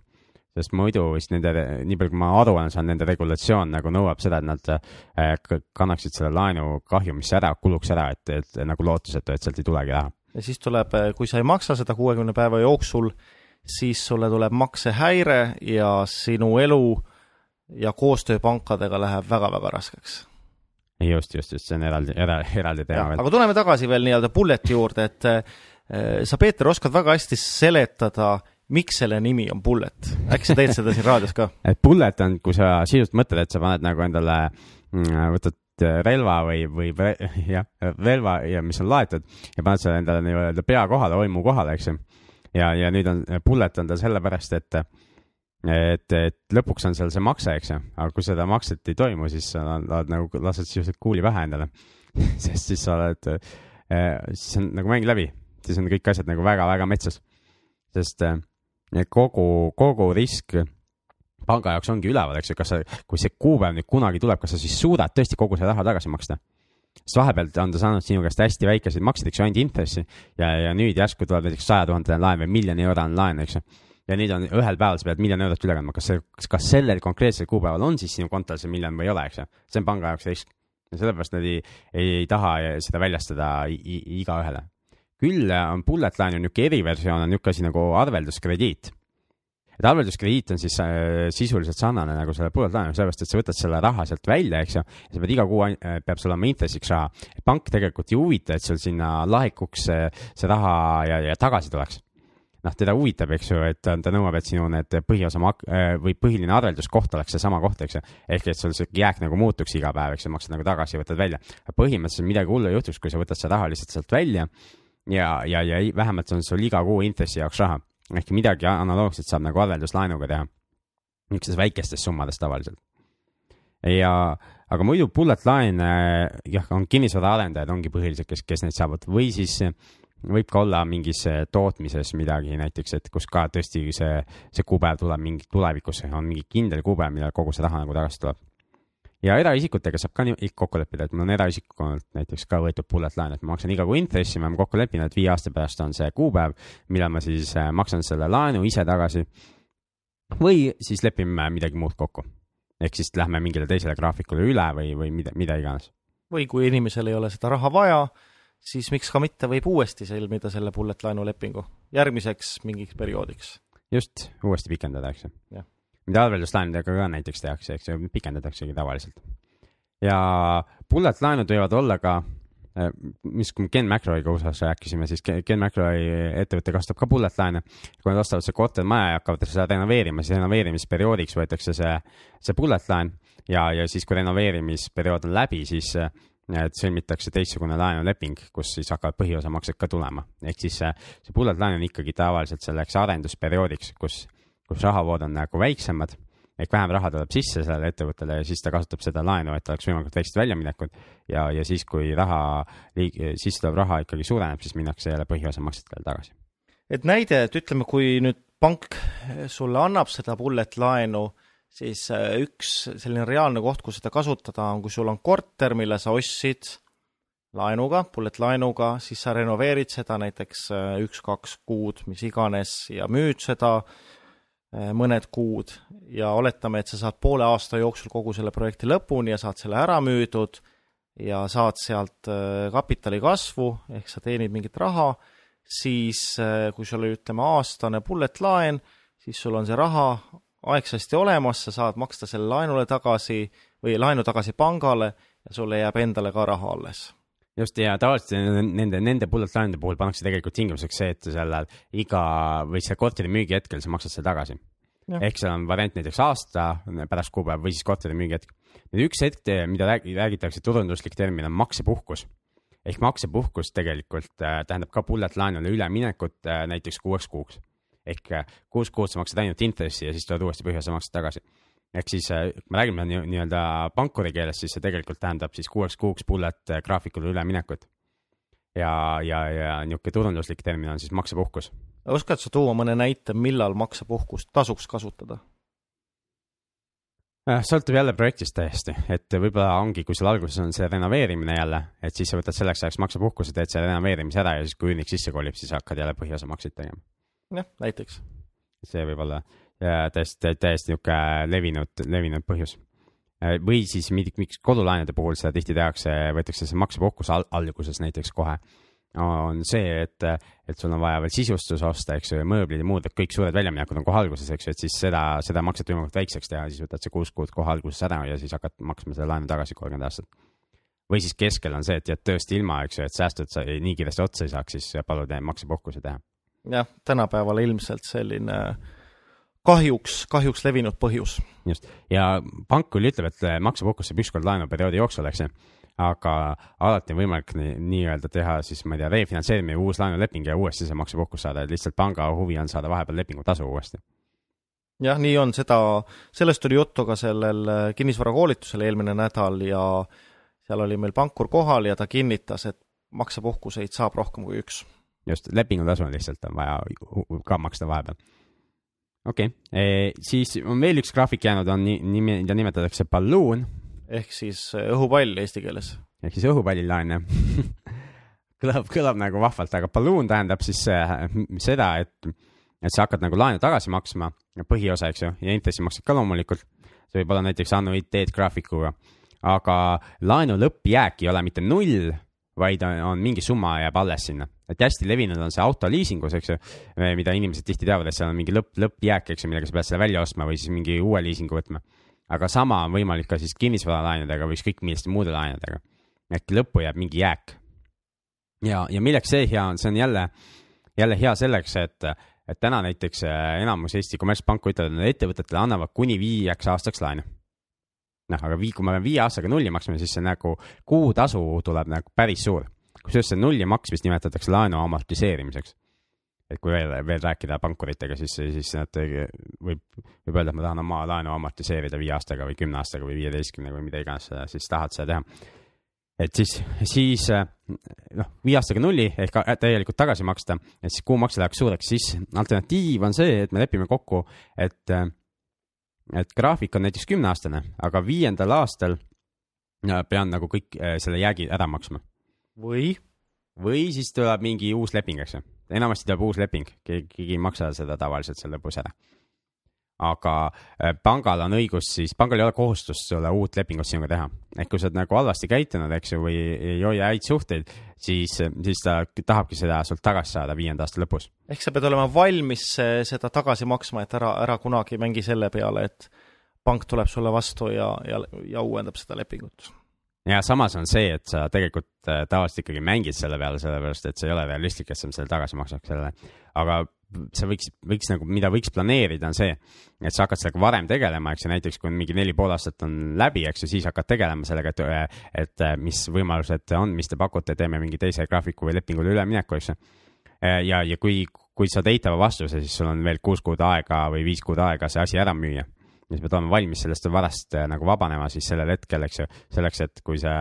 sest muidu vist nende, nii palju kui ma aru olen saanud, nende regulatsioon nagu nõuab seda, et nad äh, kannaksid selle laenu kahjumisse ära, kuluks ära, et, et nagu lootusetu, et sealt ei tulegi raha.
ja siis tuleb, äh, kui sa ei maksa seda kuuekümne päeva jooksul, siis sulle tuleb maksehäire ja sinu elu ja koostöö pankadega läheb väga-väga raskeks
just, just, just, see on eraldi, eraldi teema veel.
aga tuleme tagasi veel nii-öelda bullet'i juurde, et äh, sa, Peeter, oskad väga hästi seletada äh, miks selle nimi on Bullet, äkki sa teed seda siin raadios ka? <laughs>
et Bullet on, kui sa sisuliselt mõtled, et sa paned nagu endale, mm, võtad relva või, või <laughs> jah, relva ja mis on laetud ja paned selle endale nii-öelda pea kohale, oimu kohale, eks ju. ja, ja nüüd on, Bullet on ta sellepärast, et, et, et lõpuks on seal see makse, eks ju, aga kui seda makset ei toimu, siis sa oled nagu, lased sisuliselt kuuli pähe endale <laughs> sest siis sa oled, siis on nagu mäng läbi, siis on kõik asjad nagu väga-väga metsas. sest kogu, kogu risk panga jaoks ongi üleval, eks ju, kas sa, kui see kuupäev nüüd kunagi tuleb, kas sa siis suudad tõesti kogu selle raha tagasi maksta? sest vahepeal on ta saanud sinu käest hästi väikeseid makseid, eks ju, ainult intressi ja, ja nüüd järsku tuleb näiteks saja tuhandene laen või miljoni eurone laen, eks ju. ja nüüd on ühel päeval sa pead miljon eurot üle kandma, kas see, kas sellel konkreetsel kuupäeval on siis sinu kontol see miljon või ei ole, eks ju. see on panga jaoks risk ja sellepärast nad ei, ei, ei taha seda väljastada igaühele küll on bullet line on niisugune eriversioon, on niisugune asi nagu arvelduskrediit. et arvelduskrediit on siis äh, sisuliselt sarnane nagu selle bullet line, sellepärast et sa võtad selle raha sealt välja, eks ju, ja sa pead iga kuu äh,, peab sul olema intressiks raha. pank tegelikult ei huvita, et sul sinna laekuks see, see raha ja, ja tagasi tuleks noh, teda huvitab, eks ju, et ta nõuab, et sinu need põhiosa mak- äh, või põhiline arvelduskoht oleks seesama koht, eks ju. ehk et sul see jääk nagu muutuks iga päev, eks ju, maksad nagu tagasi võtad välja. põhimõtteliselt midagi hullu ei juhtuks, kui sa võtad selle raha lihtsalt sealt välja ja, ja, ja vähemalt on sul iga kuu intressi jaoks raha. ehk midagi analoogset saab nagu arvelduslaenuga teha. niisugustes väikestes summades tavaliselt. ja, aga muidu bullet line, jah, on kinnisvaraarendajad ongi põhiliselt, kes, kes neid saavad või siis võib ka olla mingis tootmises midagi näiteks, et kus ka tõesti see, see kuupäev tuleb mingi tulevikus, on mingi kindel kuupäev, millal kogu see raha nagu tagasi tuleb ja eraisikutega saab ka nii kokku leppida, et mul on eraisikult näiteks ka võetud bullet laen, et ma maksan iga kuu intressi, me oleme kokku leppinud, et viie aasta pärast on see kuupäev, millal ma siis äh, maksan selle laenu ise tagasi. või siis lepime midagi muud kokku. ehk siis lähme mingile teisele graafikule üle või, või mida, mida iganes.
või kui inimesel ei ole seda raha vaja, siis miks ka mitte võib uuesti sõlmida selle bullet laenu lepingu järgmiseks mingiks perioodiks.
just, uuesti pikendada, eks ju. Mida arvelduslaenudega ka näiteks tehakse, eks ju, pikendataksegi tavaliselt. ja bullet laenud võivad olla ka Äh, mis, kui me Ken McRoy'ga USA-s rääkisime, siis Ken McRoy ettevõte kasutab ka bullet laene. kui nad ostavad see kortermaja ja hakkavad seda renoveerima, siis renoveerimisperioodiks võetakse see, see bullet laen ja, ja siis, kui renoveerimisperiood on läbi, siis et sõlmitakse teistsugune laenuleping, kus siis hakkavad põhiosamaksed ka tulema. ehk siis see, see bullet laen on ikkagi tavaliselt selleks arendusperioodiks, kus, kus rahavood on nagu väiksemad ehk vähem raha tuleb sisse sellele ettevõttele ja siis ta kasutab seda laenu, et oleks võimalikult väiksed väljaminekut. ja, ja siis, kui raha, sisse tulev raha ikkagi suureneb, siis minnakse jälle põhiosa maksetele tagasi.
et näide, et ütleme, kui nüüd pank sulle annab seda bullet laenu, siis äh, üks selline reaalne koht, kus seda kasutada on, kui sul on korter, mille sa ostsid laenuga, bullet laenuga, siis sa renoveerid seda näiteks äh, üks-kaks kuud, mis iganes, ja müüd seda mõned kuud. Ja oletame, et sa saad poole aasta jooksul kogu selle projekti lõpuni ja saad selle ära müüdud ja saad sealt äh, kapitali kasvu, ehk sa teenid mingit raha, siis äh, kui sul oli, ütleme, aastane bullet laen, siis sul on see raha aegsasti olemas, sa saad maksta selle laenule tagasi või laenu tagasi pangale ja sulle jääb endale ka raha alles
just ja tavaliselt nende, nende bullet laenude puhul pannakse tegelikult tingimuseks see, et sellel iga või see korteri müügi hetkel sa maksad selle tagasi. ehk seal on variant näiteks aasta pärast kuupäeva või siis korteri müügi hetk. nüüd üks hetk, mida räägitakse, turunduslik termin on maksepuhkus. ehk maksepuhkus tegelikult äh, tähendab ka bullet laenule üleminekut äh, näiteks kuueks kuuks. ehk äh, kuus kuud sa maksad ainult intressi ja siis tuled uuesti põhiosa maksed tagasi ehk siis äh, kui me räägime nii-öelda nii pankuri keeles, siis see tegelikult tähendab siis kuueks kuuks bullet äh, graafikule üleminekut. ja, ja, ja niisugune turunduslik termin on siis maksepuhkus.
oskad sa tuua mõne näite, millal maksepuhkust tasuks kasutada?
Äh, sõltub jälle projektist täiesti, et võib-olla ongi, kui sul alguses on see renoveerimine jälle, et siis sa võtad selleks ajaks maksepuhkuse, teed selle renoveerimise ära ja siis, kui üürnik sisse kolib, siis hakkad jälle põhiosa makseid tegema.
jah, näiteks.
see võib olla täiesti, täiesti niisugune levinud, levinud põhjus. või siis miks kodulaenude puhul seda tihti tehakse, võetakse see maksepuhkus al alguses näiteks kohe, on see, et, et sul on vaja veel sisustus osta, eks ju, ja mööblid ja muud, et kõik suured väljaminekud on kohe alguses, eks ju, et siis seda, seda makset võimalikult väikseks teha, siis võtad see kuus kuud kohe alguses ära ja siis hakkad maksma selle laenu tagasi kolmkümmend aastat või siis keskel on see, et jääd tööst ilma, eks ju, et säästud sa nii kiiresti otsa ei saaks, siis palud maksepuhkuse teha.
jah, tänapäeval ilmselt selline äh, kahjuks, kahjuks levinud põhjus.
just, ja pank küll ütleb, et maksepuhkus saab ükskord laenuperioodi jooksul, eks ju, aga alati on võimalik nii-öelda nii teha siis, ma ei tea, refinantseerimine, uus laenuleping ja uuesti see maksepuhkus saada, et lihtsalt panga huvi on saada vahepeal lepingutasu uuesti.
jah, nii on, seda, sellest oli juttu ka sellel kinnisvarakoolitusel eelmine nädal ja seal oli meil pankur kohal ja ta kinnitas, et maksepuhkuseid saab rohkem kui üks.
just, lepingutasu lihtsalt on vaja ka maksta vahepeal okei okay., siis on veel üks graafik jäänud, on nimi, mida nimetatakse balloon.
ehk siis äh, õhupall eesti keeles.
ehk siis õhupallilaen jah <laughs> kõlab, kõlab nagu vahvalt, aga balloon tähendab siis äh, seda, et, et sa hakkad nagu laenu tagasi maksma, põhiosa, eks ju, ja intressimaksed ka loomulikult. see võib olla näiteks annuiteet graafikuga, aga laenu lõppjääk ei ole mitte null, vaid on, on mingi summa jääb alles sinna et hästi levinud on see autoliisingus, eks ju, mida inimesed tihti teavad, et seal on mingi lõpp, lõppjääk, eks ju, millega sa pead selle välja ostma või siis mingi uue liisingu võtma. aga sama on võimalik ka siis kinnisvaralaenudega või ükskõik milliste muude laenudega. ehk lõppu jääb mingi jääk. ja, ja milleks see hea on, see on jälle, jälle hea selleks, et, et täna näiteks äh, enamus Eesti kommertspanku ütlevad, et ettevõtetele annavad kuni viieks aastaks laenu noh, aga vii-, kui me peame viie aastaga nulli maksma, siis see nagu kuutasu tuleb nagu päris suur kusjuures see nulli maksmist nimetatakse laenu amortiseerimiseks. et kui veel, veel rääkida pankuritega, siis, siis nad võib, võib öelda, et ma tahan oma laenu amortiseerida viie aastaga või kümne aastaga või viieteistkümnega või mida iganes siis tahad seda teha. et siis, siis noh, viie aastaga nulli ehk täielikult tagasi maksta, et siis kuumakse läheks suureks, siis alternatiiv on see, et me lepime kokku, et, et graafik on näiteks kümneaastane, aga viiendal aastal pean nagu kõik selle jäägi ära maksma
või?
või siis tuleb mingi uus leping, eks ju. enamasti tuleb uus leping, keegi, keegi ei maksa seda tavaliselt seal lõpus ära. Aga äh, pangal on õigus siis, pangal ei ole kohustust sulle uut lepingut sinuga teha. ehk kui sa oled nagu halvasti käitunud, eks ju, või ei hoia häid suhteid, siis, siis ta tahabki seda sult tagasi saada viienda aasta lõpus.
ehk sa pead olema valmis seda tagasi maksma, et ära, ära kunagi mängi selle peale, et pank tuleb sulle vastu ja, ja, ja uuendab seda lepingut
ja samas on see, et sa tegelikult äh, tavaliselt ikkagi mängid selle peale, sellepärast et see ei ole realistlik, et sa selle tagasi maksaks sellele. aga sa võiks, võiks nagu, mida võiks planeerida, on see, et sa hakkad sellega varem tegelema, eks ju, näiteks kui mingi neli pool aastat on läbi, eks ju, siis hakkad tegelema sellega, et, et mis võimalused on, mis te pakute, teeme mingi teise graafiku või lepingule ülemineku, eks ju. ja, ja kui, kui saad eitava vastuse, siis sul on veel kuus kuud aega või viis kuud aega see asi ära müüa ja sa pead olema valmis sellest varast äh, nagu vabanema siis sellel hetkel, eks ju, selleks, et kui see,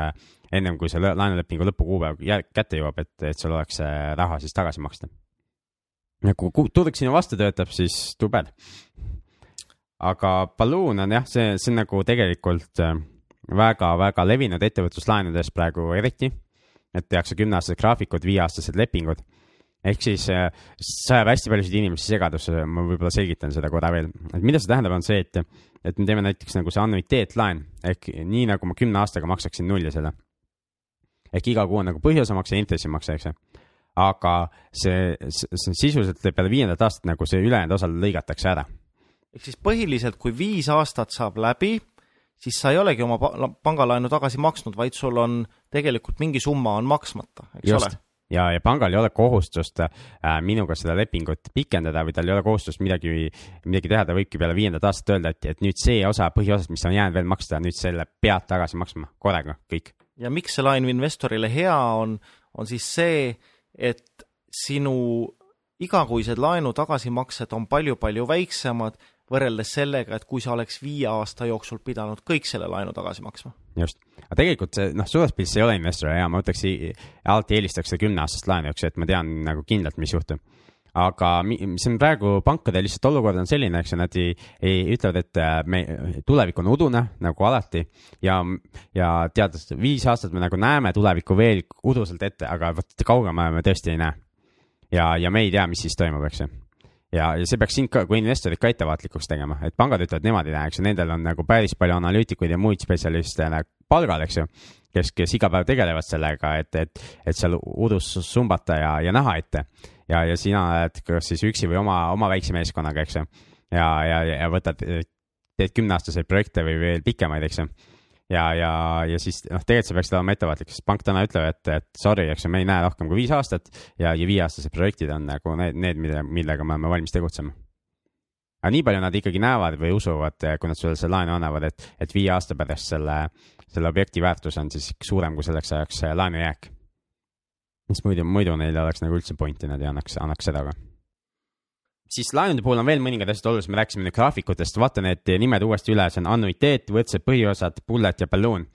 ennem kui see laenulepingu lõpukuupäev kätte jõuab, et, et sul oleks raha siis tagasi maksta. Ja kui turg sinu vastu töötab, siis too bad. aga Balloon on jah, see, see on nagu tegelikult väga-väga äh, levinud ettevõtluslaenudes praegu eriti, et tehakse kümneaastased graafikud, viieaastased lepingud ehk siis äh, see ajab hästi paljusid inimesi segadusse, ma võib-olla selgitan seda korra veel, et mida see tähendab, on see, et, et me teeme näiteks nagu see annuiteetlaen ehk nii nagu ma kümne aastaga maksaksin nulli selle. ehk iga kuu on nagu põhiosamakse ja intressimakse, eks ju. Aga see, see sisuliselt peale viiendat aastat nagu see ülejäänud osa lõigatakse ära.
ehk siis põhiliselt, kui viis aastat saab läbi, siis sa ei olegi oma pangalaenu tagasi maksnud, vaid sul on tegelikult mingi summa on maksmata, eks Just. ole
ja, ja pangal ei ole kohustust äh, minuga seda lepingut pikendada või tal ei ole kohustust midagi, midagi teha, ta võibki peale viiendat aastat öelda, et, et nüüd see osa põhiosast, mis on jäänud veel maksta, nüüd selle pead tagasi maksma korraga, kõik.
ja miks see laen investorile hea on, on siis see, et sinu igakuised laenu tagasimaksed on palju-palju väiksemad võrreldes sellega, et kui sa oleks viie aasta jooksul pidanud kõik selle laenu tagasi maksma.
just, aga tegelikult see noh, suures pildis ei ole investorile hea, ma võtaks, alati eelistaks seda kümneaastast laenu, eks ju, et ma tean nagu kindlalt, mis juhtub aga see on praegu pankade lihtsalt olukord on selline, eks ju, nad ei, ei ütlevad, et äh, me, tulevik on udune nagu alati ja, ja teades, viis aastat me nagu näeme tulevikku veel uduselt ette, aga vot kaugemale me tõesti ei näe. ja, ja me ei tea, mis siis toimub, eks ju ja, ja see peaks sind ka kui investorit ka ettevaatlikuks tegema, et pangad ütlevad, nemad ei näe, eks ju, nendel on nagu päris palju analüütikuid ja muid spetsialiste nagu palgal, eks ju, kes, kes iga päev tegelevad sellega, et, et, et seal udus sumbata ja, ja näha ette. Ja, ja sina oled kas siis üksi või oma, oma väikse meeskonnaga, eks ju. ja, ja, ja võtad, teed kümneaastaseid projekte või veel pikemaid, eks ju ja, ja, ja siis noh, tegelikult sa peaksid olema ettevaatlik, sest pank täna ütleb, et, et sorry, eks ju, me ei näe rohkem kui viis aastat ja, ja viieaastased projektid on nagu need, need, mille, millega me oleme valmis tegutsema. aga nii palju nad ikkagi näevad või usuvad, kui nad sulle selle laenu annavad, et, et viie aasta pärast selle, selle objekti väärtus on siis suurem kui selleks ajaks laenujääk. Mis muidu, muidu neil oleks nagu üldse pointi, nad ei annaks, annaks seda ka siis laenude puhul on veel mõningad asjad olulised, me rääkisime nüüd graafikutest, vaata need nimed uuesti üle, see on annuiteet, võrdsed põhiosad, bullet ja balloon.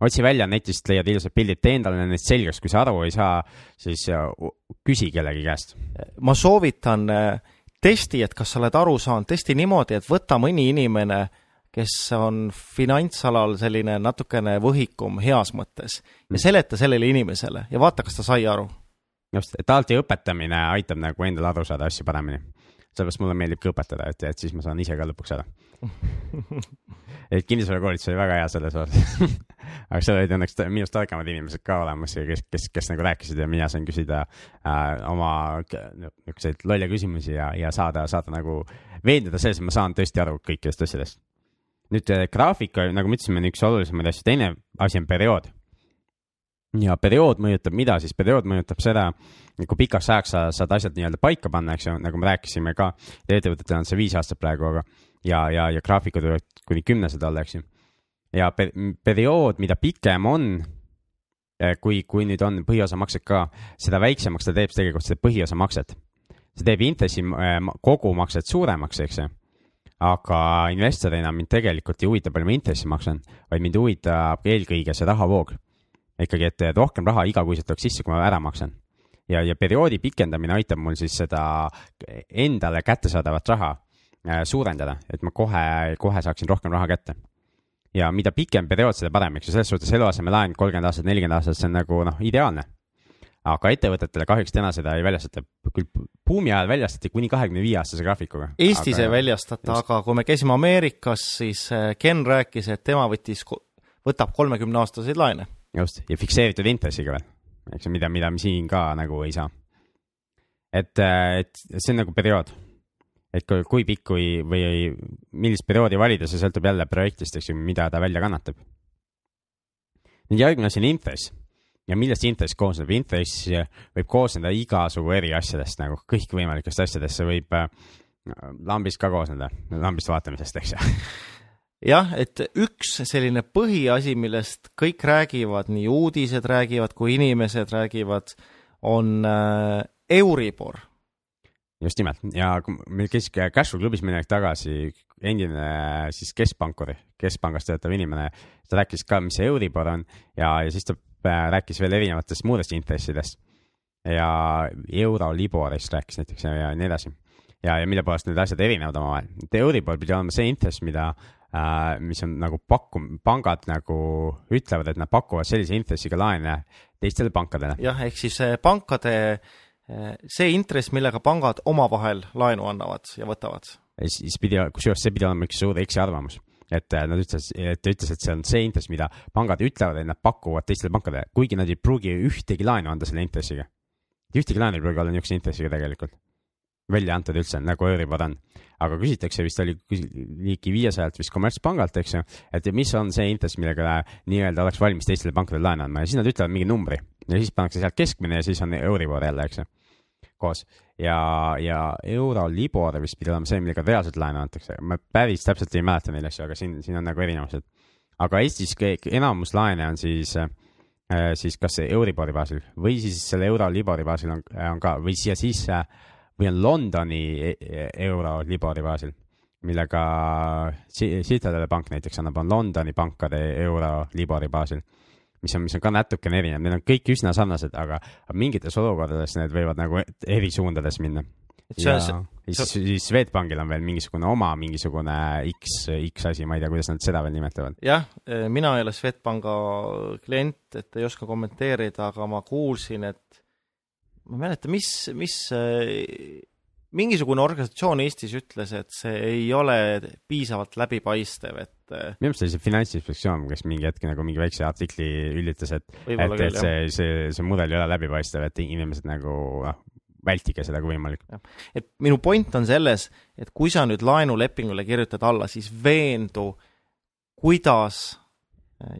otsi välja netist, leiad ilusad pildid, tee endale need selgeks, kui sa aru ei saa, siis äh, küsi kellegi käest.
ma soovitan äh, testi, et kas sa oled aru saanud, testi niimoodi, et võta mõni inimene, kes on finantsalal selline natukene võhikum heas mõttes ja mm. seleta sellele inimesele ja vaata, kas ta sai aru
just, et alati õpetamine aitab nagu endale aru saada asju paremini sellepärast mulle meeldibki õpetada, et, et siis ma saan ise ka lõpuks aru <laughs> et kinnisvarakoolitus oli väga hea selles osas <laughs> aga seal olid õnneks minust targemad inimesed ka olemas, kes, kes, kes nagu rääkisid ja mina sain küsida äh, oma niisuguseid lolle küsimusi ja, ja saada, saada nagu veenduda selles, et ma saan tõesti aru kõikidest asjadest. Nüüd äh, graafika, nagu me ütlesime, on üks olulisemaid asju, teine asi on periood. Ja periood mõjutab mida siis, periood mõjutab seda, kui pikaks ajaks sa saad asjad nii-öelda paika panna, eks ju, nagu me rääkisime ka, ettevõtetel on see viis aastat praegu, aga ja, ja, ja graafikud võivad kuni kümnesed olla, eks ju. ja per periood, mida pikem on, eh, kui, kui nüüd on põhiosamaksed ka, seda väiksemaks ta teeb tegelikult seda põhiosamakset. see teeb intressi eh, kogumakset suuremaks, eks ju aga investorina mind tegelikult ei huvita, palju ma intressi maksan, vaid mind huvitab eelkõige see rahavoog ikkagi, et rohkem raha igakuiselt oleks sisse, kui ma ära maksan. ja, ja perioodi pikendamine aitab mul siis seda endale kättesaadavat raha äh, suurendada, et ma kohe, kohe saaksin rohkem raha kätte. ja mida pikem periood, seda parem, eks ju, selles suhtes eluasemelaen kolmkümmend aastat, nelikümmend aastat, see on nagu noh, ideaalne. Aga ettevõtetele kahjuks täna seda ei väljastata, küll buumi ajal väljastati kuni kahekümne viie aastase graafikuga.
Eestis aga... ei väljastata, aga kui me käisime Ameerikas, siis äh, Ken rääkis, et tema võttis, võtab kolmekümne aastaseid laene.
just, ja fikseeritud intressiga veel, eks ju, mida, mida me siin ka nagu ei saa. et, äh, et see on nagu periood et kui, kui pikk või, või millist perioodi valida, see sõltub jälle projektist, eks ju, mida ta välja kannatab. nüüd järgmine asi on intress ja millest intress koosneb, intress võib koosneda igasugu eri asjadest nagu kõikvõimalikest asjadest, see võib äh, lambist ka koosneda, lambist vaatamisest, eks ju. <laughs>
Jah, et üks selline põhiasi, millest kõik räägivad, nii uudised räägivad kui inimesed räägivad, on äh, Euribor
just nimelt ja meil käis Cashflow klubis mõni aeg tagasi endine siis keskpankur, keskpangas töötav inimene, ta rääkis ka, mis see Euribor on ja, ja siis ta äh, rääkis veel erinevatest muudest intressidest. ja euro Liborist rääkis näiteks ja, ja nii edasi. ja, ja mille poolest need asjad erinevad omavahel. et Euribor pidi olema see intress, mida äh,, mis on nagu pakkum-, pangad nagu ütlevad, et nad pakuvad sellise intressiga laene teistele pankadele.
jah, ehk siis äh, pankade äh, see intress, millega pangad omavahel laenu annavad ja võtavad.
siis pidi, kusjuures see pidi olema üks suur eksiarvamus, et äh, nad ütles, et ta ütles, et see on see intress, mida pangad ütlevad, et nad pakuvad teistele pankadele, kuigi nad ei pruugi ühtegi laenu anda selle intressiga. ühtegi laenu ei pruugi olla niisuguse intressiga tegelikult välja antud üldse, nagu Euribor on. aga küsitakse vist oli ligi viiesajalt vist kommertspangalt, eks ju, et mis on see intress, millega nii-öelda oleks valmis teistele pankadele laenu andma ja siis nad ütlevad mingi numbri ja siis pannakse sealt keskmine ja siis on Euribor jälle, eks ju koos ja, ja Eurolibor vist pidi olema see, millega reaalselt laenu antakse, ma päris täpselt ei mäleta neid asju, aga siin, siin on nagu erinevused. aga Eestis enamus laene on siis äh, siis kas Euribori baasil või siis selle Eurolibori baasil on, on ka või siia sisse või on Londoni e-, e-, Eurolibori baasil, millega Citadele pank näiteks annab, on Londoni pankade Eurolibori baasil mis on, mis on ka natukene erinev, need on kõik üsna sarnased, aga mingites olukordades need võivad nagu eri suundades minna. ja see, siis, siis Swedbankil on veel mingisugune oma mingisugune X, X asi, ma ei tea, kuidas nad seda veel nimetavad.
jah, mina ei ole Swedbanka klient, et ei oska kommenteerida, aga ma kuulsin, et ma ei mäleta, mis, mis mingisugune organisatsioon Eestis ütles, et see ei ole piisavalt läbipaistev, et.
Äh, minu meelest oli see Finantsinspektsioon, kes mingi hetk nagu mingi väikse artikli ülditas, et, et, et see, see, see mudel ei ole läbipaistev, et inimesed nagu noh, vältige seda kui võimalik.
et minu point on selles, et kui sa nüüd laenulepingule kirjutad alla, siis veendu, kuidas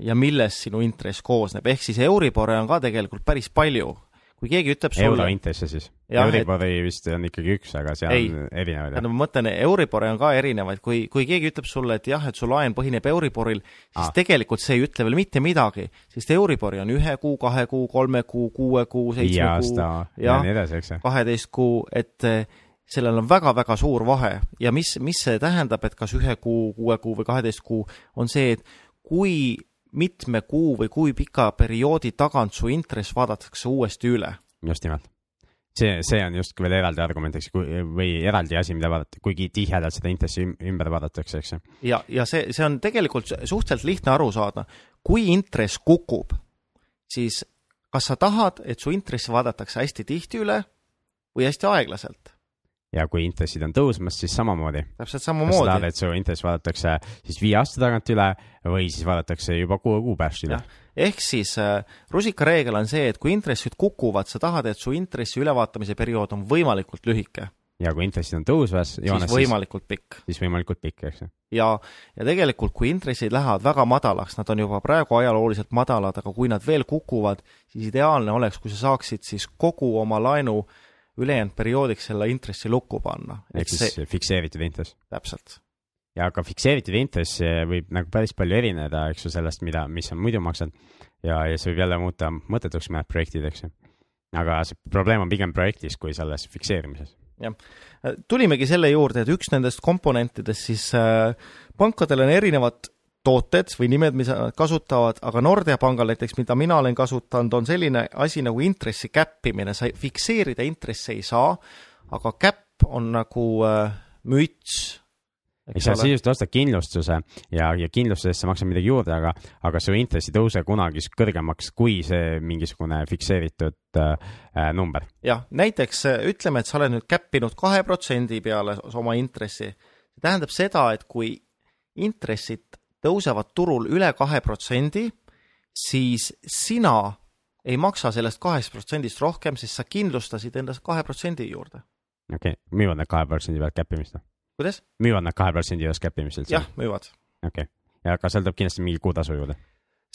ja millest sinu intress koosneb, ehk siis Euribore on ka tegelikult päris palju kui keegi ütleb sulle
eurointresse siis? Euribori et... vist on ikkagi üks, aga seal ei, on erinevaid.
tähendab, ma mõtlen, Euribori on ka erinevaid, kui, kui keegi ütleb sulle, et jah, et su laen põhineb Euriboril, siis ah. tegelikult see ei ütle veel mitte midagi, sest Euribori on ühe kuu, kahe kuu, kolme kuu, kuue kuu, seitsme kuu
ja, ja nii edasi, eks ju.
kaheteist kuu, et eh, sellel on väga-väga suur vahe ja mis, mis see tähendab, et kas ühe kuu, kuue kuu või kaheteist kuu, on see, et kui mitme kuu või kui pika perioodi tagant su intress vaadatakse uuesti üle.
just nimelt. see, see on just veel eraldi argument, eks, või eraldi asi, mida vaadata, kuigi tihedalt seda intressi ümber vaadatakse, eks ju.
ja, ja see, see on tegelikult suhteliselt lihtne aru saada. kui intress kukub, siis kas sa tahad, et su intressi vaadatakse hästi tihti üle või hästi aeglaselt?
Ja kui intressid on tõusmas, siis samamoodi.
täpselt samamoodi. sa tahad,
et su intress vaadatakse siis viie aasta tagant üle või siis vaadatakse juba kuue kuu pärast üle?
ehk siis äh, rusikareegel on see, et kui intressid kukuvad, sa tahad, et su intressi ülevaatamise periood on võimalikult lühike.
ja kui intressid on tõusvas
siis võimalikult pikk.
siis võimalikult pikk, eks ju.
ja, ja tegelikult, kui intressid lähevad väga madalaks, nad on juba praegu ajalooliselt madalad, aga kui nad veel kukuvad, siis ideaalne oleks, kui sa saaksid siis kogu oma laenu äh, ülejäänud perioodiks selle intressi lukku panna.
ehk siis see... fikseeritud intress.
täpselt.
ja aga fikseeritud intress võib nagu päris palju erineda, eks ju, sellest, mida, mis on muidu maksnud ja, ja see võib jälle muuta mõttetuks mõned projektid, eks ju. aga see probleem on pigem projektis kui selles fikseerimises
jah, tulimegi selle juurde, et üks nendest komponentidest siis äh, pankadel on erinevad tooted või nimed, mida nad kasutavad, aga Nordea pangal näiteks, mida mina olen kasutanud, on selline asi nagu intressi käppimine, sa fikseerida intressi ei saa, aga käpp on nagu äh, müts
eks sa sisuliselt ostad kindlustuse ja, ja kindlustuse eest sa maksad midagi juurde, aga, aga su intress ei tõuse kunagi kõrgemaks kui see mingisugune fikseeritud äh, äh number.
jah, näiteks äh, ütleme, et sa oled nüüd käppinud kahe protsendi peale oma intressi. see tähendab seda, et kui intressid tõusevad turul üle kahe protsendi, siis sina ei maksa sellest kahest protsendist rohkem, sest sa kindlustasid enda kahe protsendi juurde.
okei okay., müüvad need kahe protsendi pealt käppimist või?
kuidas?
müüvad nad kahe protsendi juures käppimist üldse?
jah, müüvad.
okei okay., ja aga seal tuleb kindlasti mingi kuutasu juurde?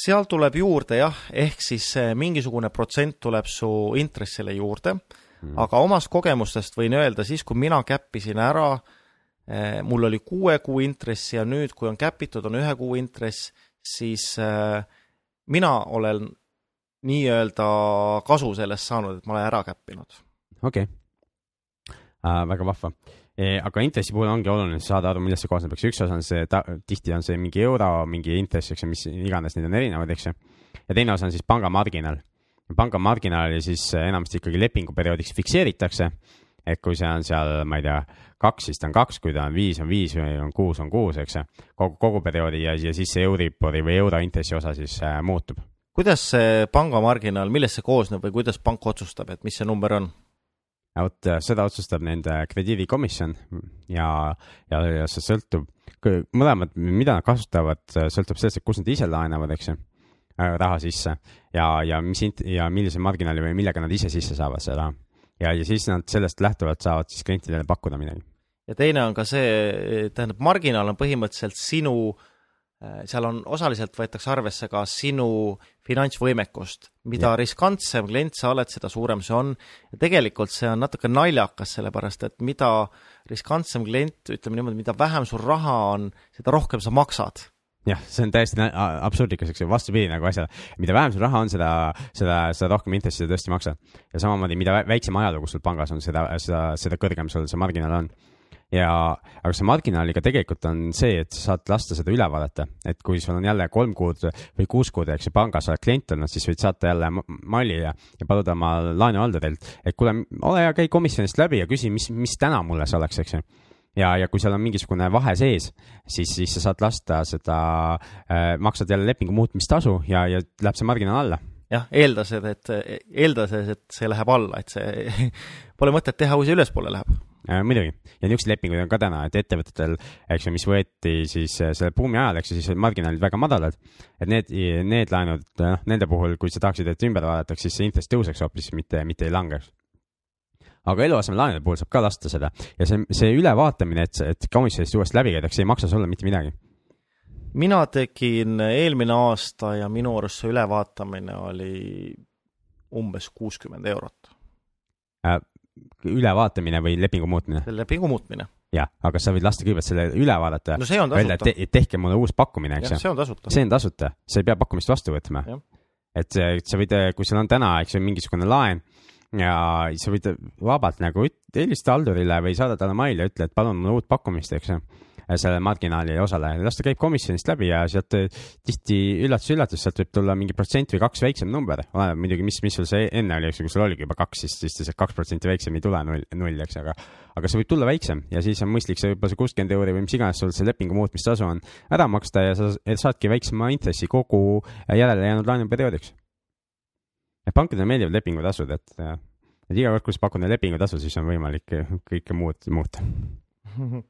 seal tuleb juurde jah, ehk siis mingisugune protsent tuleb su intressile juurde hmm., aga omast kogemustest võin öelda, siis kui mina käppisin ära eh,, mul oli kuue kuu intress ja nüüd, kui on käpitud, on ühe kuu intress, siis eh, mina olen nii-öelda kasu sellest saanud, et ma olen ära käppinud.
okei okay. uh,, väga vahva uh,. aga intressi puhul ongi oluline saada aru, millest see koosneb, eks üks osa on see, tihti on see mingi euro, mingi intress, eks ju, mis iganes, neid on erinevaid, eks ju. ja teine osa on siis panga marginaal. panga marginaali siis enamasti ikkagi lepinguperioodiks fikseeritakse. Et kui see on seal, ma ei tea, kaks, siis ta on kaks, kui ta on viis, on viis või on kuus, on kuus, eks ju. kogu, kogu perioodi ja, ja siis see Euribori või euro intressi osa siis äh, muutub
kuidas see pangamarginaal, millest see koosneb või kuidas pank otsustab, et mis see number on?
vot äh, seda otsustab nende krediidikomisjon ja, ja, ja see sõltub, mõlemad, mida nad kasutavad, sõltub sellest, et kus nad ise laenavad, eks ju, äh, raha sisse ja, ja mis int- ja millise marginaali või millega nad ise sisse saavad seda. Ja, ja siis nad sellest lähtuvalt saavad siis klientidele pakkuda midagi.
ja teine on ka see, tähendab, marginaal on põhimõtteliselt sinu äh, seal on, osaliselt võetakse arvesse ka sinu finantsvõimekust. mida ja. riskantsem klient sa oled, seda suurem see on. ja tegelikult see on natuke naljakas, sellepärast et mida riskantsem klient, ütleme niimoodi, mida vähem sul raha on, seda rohkem sa maksad
jah, see on täiesti absurdikas, eks ju, vastupidi nagu asjale. mida vähem sul raha on, seda, seda, seda rohkem intressi sa tõesti maksad. ja samamoodi, mida väiksem ajalugu sul pangas on, seda, seda, seda kõrgem sul see marginaal on ja, aga see marginaaliga tegelikult on see, et sa saad lasta seda üle vaadata, et kui sul on jälle kolm kuud või kuus kuud, eks ju, pangas oled klient olnud, siis võid saata jälle malli ja, ja paluda oma laenuhaldurilt, et kuule, ole hea, käi komisjonist läbi ja küsi, mis, mis täna mulle see oleks, eks ju ja, ja kui seal on mingisugune vahe sees, siis, siis sa saad lasta seda äh,, maksad jälle lepingu muutmistasu ja, ja läheb see marginaal alla
jah, eeldased, et, eeldades, et see läheb alla, et see <laughs> pole mõtet teha, kui see ülespoole läheb
äh,. muidugi ja niisuguseid lepinguid on ka täna, et ettevõtetel, eks ju, mis võeti siis äh, selle buumi ajal, eks ju, siis olid marginaalid väga madalad. et need, need laenud, noh, nende puhul, kui sa tahaksid, et ümber vaadatakse, siis see intress tõuseks hoopis, mitte, mitte ei langeks aga eluasemelaenude puhul saab ka lasta seda ja see, see ülevaatamine, et, et komisjonist uuesti läbi käidakse, ei maksa sulle mitte midagi.
mina tegin eelmine aasta ja minu arust see ülevaatamine oli umbes kuuskümmend eurot
äh, ülevaatamine või lepingu muutmine?
lepingu muutmine.
jah, aga sa võid lasta kõigepealt selle üle vaadata.
no see on tasuta.
Te, tehke mulle uus pakkumine, eks ju.
see on tasuta.
see on tasuta, sa ei pea pakkumist vastu võtma. et sa võid, kui sul on täna, eks ju, mingisugune laen ja sa võid vabalt nagu helistada haldurile või saada talle maili ja ütle, et palun mulle uut pakkumist, eks ju selle marginaali osale, las ta käib komisjonist läbi ja sealt eh, tihti üllatus-üllatus, sealt võib tulla mingi protsent või kaks väiksem number, oleneb muidugi, mis, mis sul see enne oli, eks ju, kui sul oligi juba kaks, siis, siis see kaks protsenti väiksem ei tule null, null, eks, aga aga see võib tulla väiksem ja siis on mõistlik see võib-olla see kuuskümmend euri või mis iganes sul see lepingu muutmistasu on ära maksta ja sa saadki väiksema intressi kogu järele jäänud laenuperioodiks. Et pankadele meeldivad lepingutasud, et, et iga kord, kui sa pakud neile lepingutasu, siis on võimalik kõike muud muuta <laughs>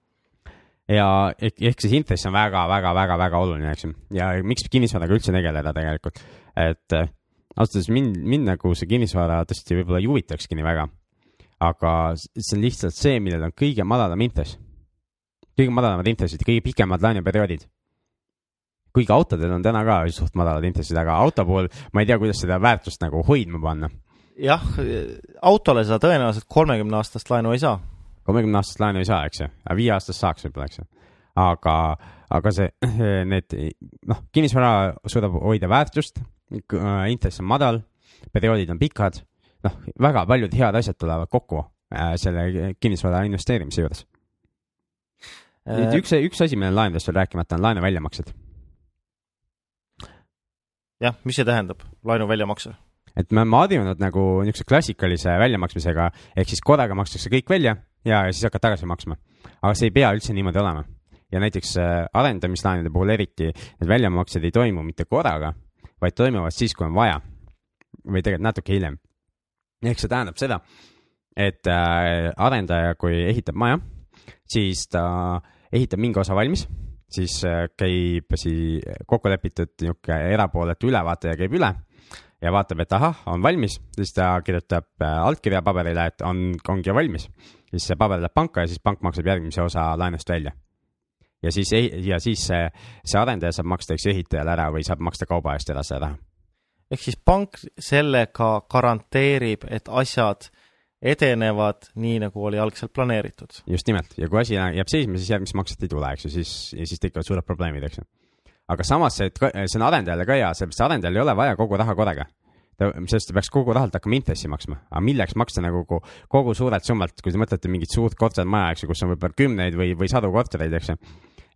ja ehk, ehk siis intress on väga-väga-väga-väga oluline, eks ju. ja miks kinnisvaraga üldse tegeleda tegelikult, et äh, ausalt öeldes mind, mind nagu see kinnisvara tõesti võib-olla ei huvitakski nii väga. aga see on lihtsalt see, millel on kõige madalam intress. kõige madalamad intressid, kõige pikemad laenuperioodid. Kuigi autodel on täna ka suht madalad intressid, aga auto puhul ma ei tea, kuidas seda väärtust nagu hoidma panna.
jah, autole sa tõenäoliselt kolmekümne aastast laenu ei saa
kolmekümne aastast laenu ei saa, eks ju, aga viie aastast saaks võib-olla, eks ju. aga, aga see, need, noh, kinnisvara suudab hoida väärtust, intress on madal, perioodid on pikad, noh, väga paljud head asjad tulevad kokku äh, selle kinnisvara investeerimise juures. nüüd üks, üks asi, millel laenudest veel rääkimata on laenu väljamaksed.
Jah, mis see tähendab, laenu väljamakse?
et me oleme harjunud nagu niisuguse klassikalise väljamaksmisega, ehk siis korraga makstakse kõik välja ja siis hakkad tagasi maksma. aga see ei pea üldse niimoodi olema. ja näiteks äh, arendamislaenude puhul eriti need väljamaksed ei toimu mitte korraga, vaid toimuvad siis, kui on vaja. või tegelikult natuke hiljem. ehk see tähendab seda, et äh, arendaja, kui ehitab maja, siis ta ehitab mingi osa valmis, siis äh, käib siis kokku lepitud niisugune erapooletu ülevaataja käib üle ja vaatab, et ahah, on valmis, siis ta kirjutab äh, allkirja paberile, et on, ongi valmis. siis see paber läheb panka ja siis pank maksab järgmise osa laenust välja. ja siis, ja siis see, see arendaja saab maksta, eks ehitajale ära või saab maksta kauba eest ära seda raha.
ehk siis pank sellega garanteerib, et asjad edenevad nii, nagu oli algselt planeeritud.
just nimelt ja kui asi jääb seisma, siis järgmist makset ei tule, eks ju, siis, siis tekivad suured probleemid, eks ju. aga samas see, see on arendajale ka hea, sellepärast arendajal ei ole vaja kogu raha korraga ta, sest ta peaks kogu rahalt hakkama intressi maksma, aga milleks maksta nagu kogu, kogu suurelt summalt, kui te mõtlete mingit suurt kortermaja, eks ju, kus on võib-olla kümneid või, või sadu kortereid, eks ju.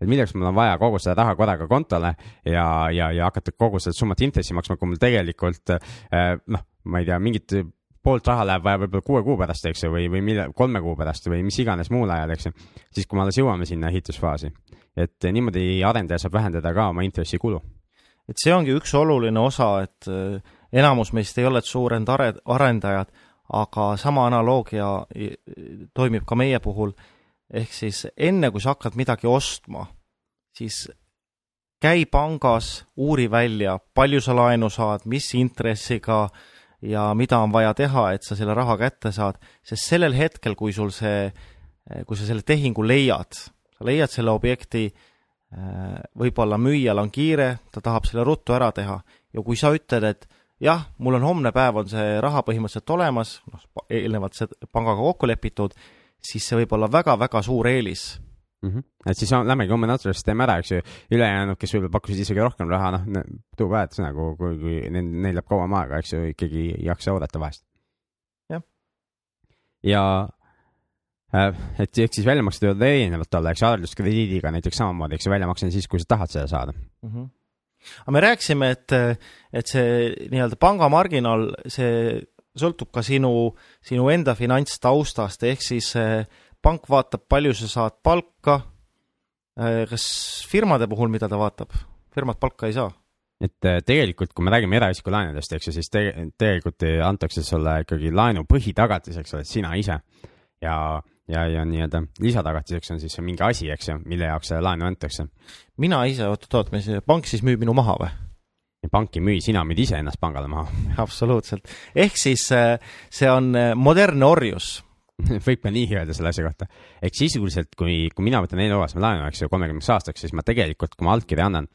et milleks mul on vaja kogu seda raha korraga kontole ja, ja, ja hakata kogu seda summat intressi maksma, kui mul tegelikult eh, noh, ma ei tea, mingit poolt raha läheb vaja võib-olla kuue kuu pärast, eks ju, või, või mille, kolme kuu pärast või mis iganes muul ajal, eks ju. siis, kui me alles jõuame sinna ehitusfaasi, et niimoodi arendaja saab vähendada ka oma intressikulu.
et see ongi üks oluline osa, et äh, enamus meist ei ole suured are-, arendajad, aga sama analoogia toimib ka meie puhul, ehk siis enne, kui sa hakkad midagi ostma, siis käi pangas, uuri välja, palju sa laenu saad, mis intressiga äh, ja mida on vaja teha, et sa selle raha kätte saad, sest sellel hetkel, kui sul see, kui sa selle tehingu leiad, sa leiad selle objekti, võib-olla müüjal on kiire, ta tahab selle ruttu ära teha ja kui sa ütled, et jah, mul on homne päev, on see raha põhimõtteliselt olemas, noh, eelnevalt see pangaga kokku lepitud, siis see võib olla väga-väga suur eelis
mm. -hmm. et siis on, lähmegi homme naturalist teeme ära, eks ju, ülejäänud, kes võib-olla pakkusid isegi rohkem raha, noh, too bad nagu, kui, kui neil, neil läheb kauem aega, eks ju, ikkagi ei jaksa oodata vahest.
jah.
ja äh, et ehk siis väljamaksed võivad erinevad olla, eks ju, arvelduskrediidiga näiteks samamoodi, eks ju, väljamakse on siis, kui sa tahad seda saada mm.
-hmm. aga me rääkisime, et, et see nii-öelda pangamarginaal, see sõltub ka sinu, sinu enda finantstaustast, ehk siis äh, pank vaatab, palju sa saad palka. Äh, kas firmade puhul, mida ta vaatab? firmad palka ei saa
et äh, tegelikult, kui me räägime eraisiku laenudest, eks ju, siis te tegelikult antakse sulle ikkagi laenu põhitagatiseks oled sina ise ja, ja, ja nii-öelda lisatagatiseks on siis mingi asi, eks ju, mille jaoks seda laenu antakse.
mina ise, oot-oot, mis pank siis müüb minu maha või?
pank ei müü, sina müüd iseennast pangale maha. <laughs>
absoluutselt, ehk siis äh, see on modernne orjus <laughs>
võib ka nii öelda selle asja kohta. ehk sisuliselt, kui, kui mina võtan eluaseme laenu, eks ju, kolmekümneks aastaks, siis ma tegelikult, kui ma allkirja annan,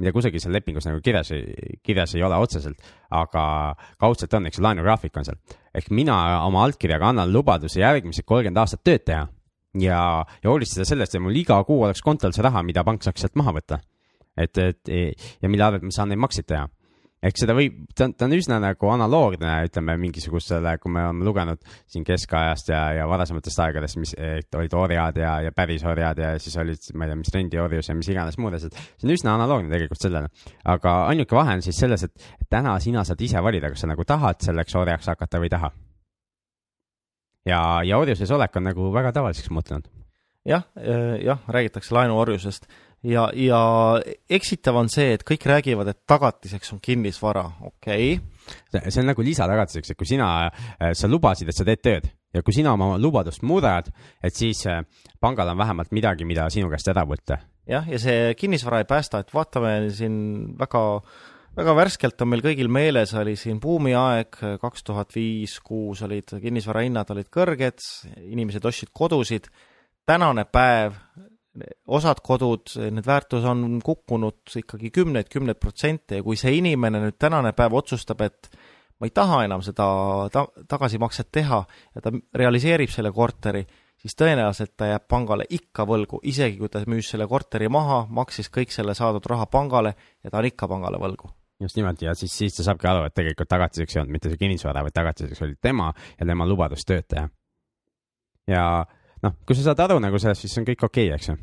mida kusagil seal lepingus nagu kirjas, kirjas ei ole otseselt, aga kaudselt on, eks ju, laenugraafik on seal. ehk mina oma allkirjaga annan lubaduse järgmised kolmkümmend aastat tööd teha ja, ja hoolitseda sellest, et mul iga kuu oleks kontol see raha, mida pank saaks sealt maha võtta. et, et ja mille arvelt ma saan neid makseid teha ehk seda võib, ta on, ta on üsna nagu analoogne, ütleme mingisugusele, kui me oleme lugenud siin keskajast ja, ja varasematest aegadest, mis olid orjad ja, ja päris orjad ja siis olid, ma ei tea, mis rendiorjus ja mis iganes muud asjad. see on üsna analoogne tegelikult sellele. aga ainuke vahe on siis selles, et täna sina saad ise valida, kas sa nagu tahad selleks orjaks hakata või ei taha. ja, ja orjuses olek on nagu väga tavaliseks muutunud
jah, jah, räägitakse laenuorjusest ja, ja eksitav on see, et kõik räägivad, et tagatiseks on kinnisvara, okei.
Okay.. see on nagu lisatagatiseks, et kui sina, äh, sa lubasid, et sa teed tööd ja kui sina oma lubadust muudad, et siis äh, pangal on vähemalt midagi, mida sinu käest ära võtta.
jah, ja see kinnisvara ei päästa, et vaatame siin väga väga värskelt on meil kõigil meeles, oli siin buumiaeg, kaks tuhat viis, kuus olid kinnisvarahinnad olid kõrged, inimesed ostsid kodusid, tänane päev osad kodud, need väärtus on kukkunud ikkagi kümneid, kümneid protsente ja kui see inimene nüüd tänane päev otsustab, et ma ei taha enam seda ta-, tagasimakset teha ja ta realiseerib selle korteri, siis tõenäoliselt ta jääb pangale ikka võlgu, isegi kui ta müüs selle korteri maha, maksis kõik selle saadud raha pangale ja ta on ikka pangale võlgu
just nimelt ja siis, siis ta saabki aru, et tegelikult tagatiseks ei olnud mitte see kinnisvara, vaid tagatiseks oli tema ja tema lubadus tööd teha. ja noh, kui sa saad aru nagu sellest, siis on kõik okei okay,, eks ju.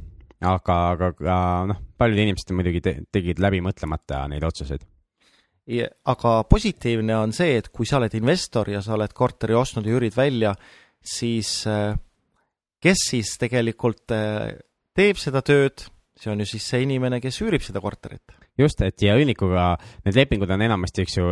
aga, aga, noh, paljud inimesed muidugi te, tegid läbi mõtlemata neid otsuseid.
aga positiivne on see, et kui sa oled investor ja sa oled korteri ostnud ja üürid välja, siis äh, kes siis tegelikult äh, teeb seda tööd, see on ju siis see inimene, kes üürib seda korterit.
Just, et ja üürnikuga need lepingud on enamasti, eks ju,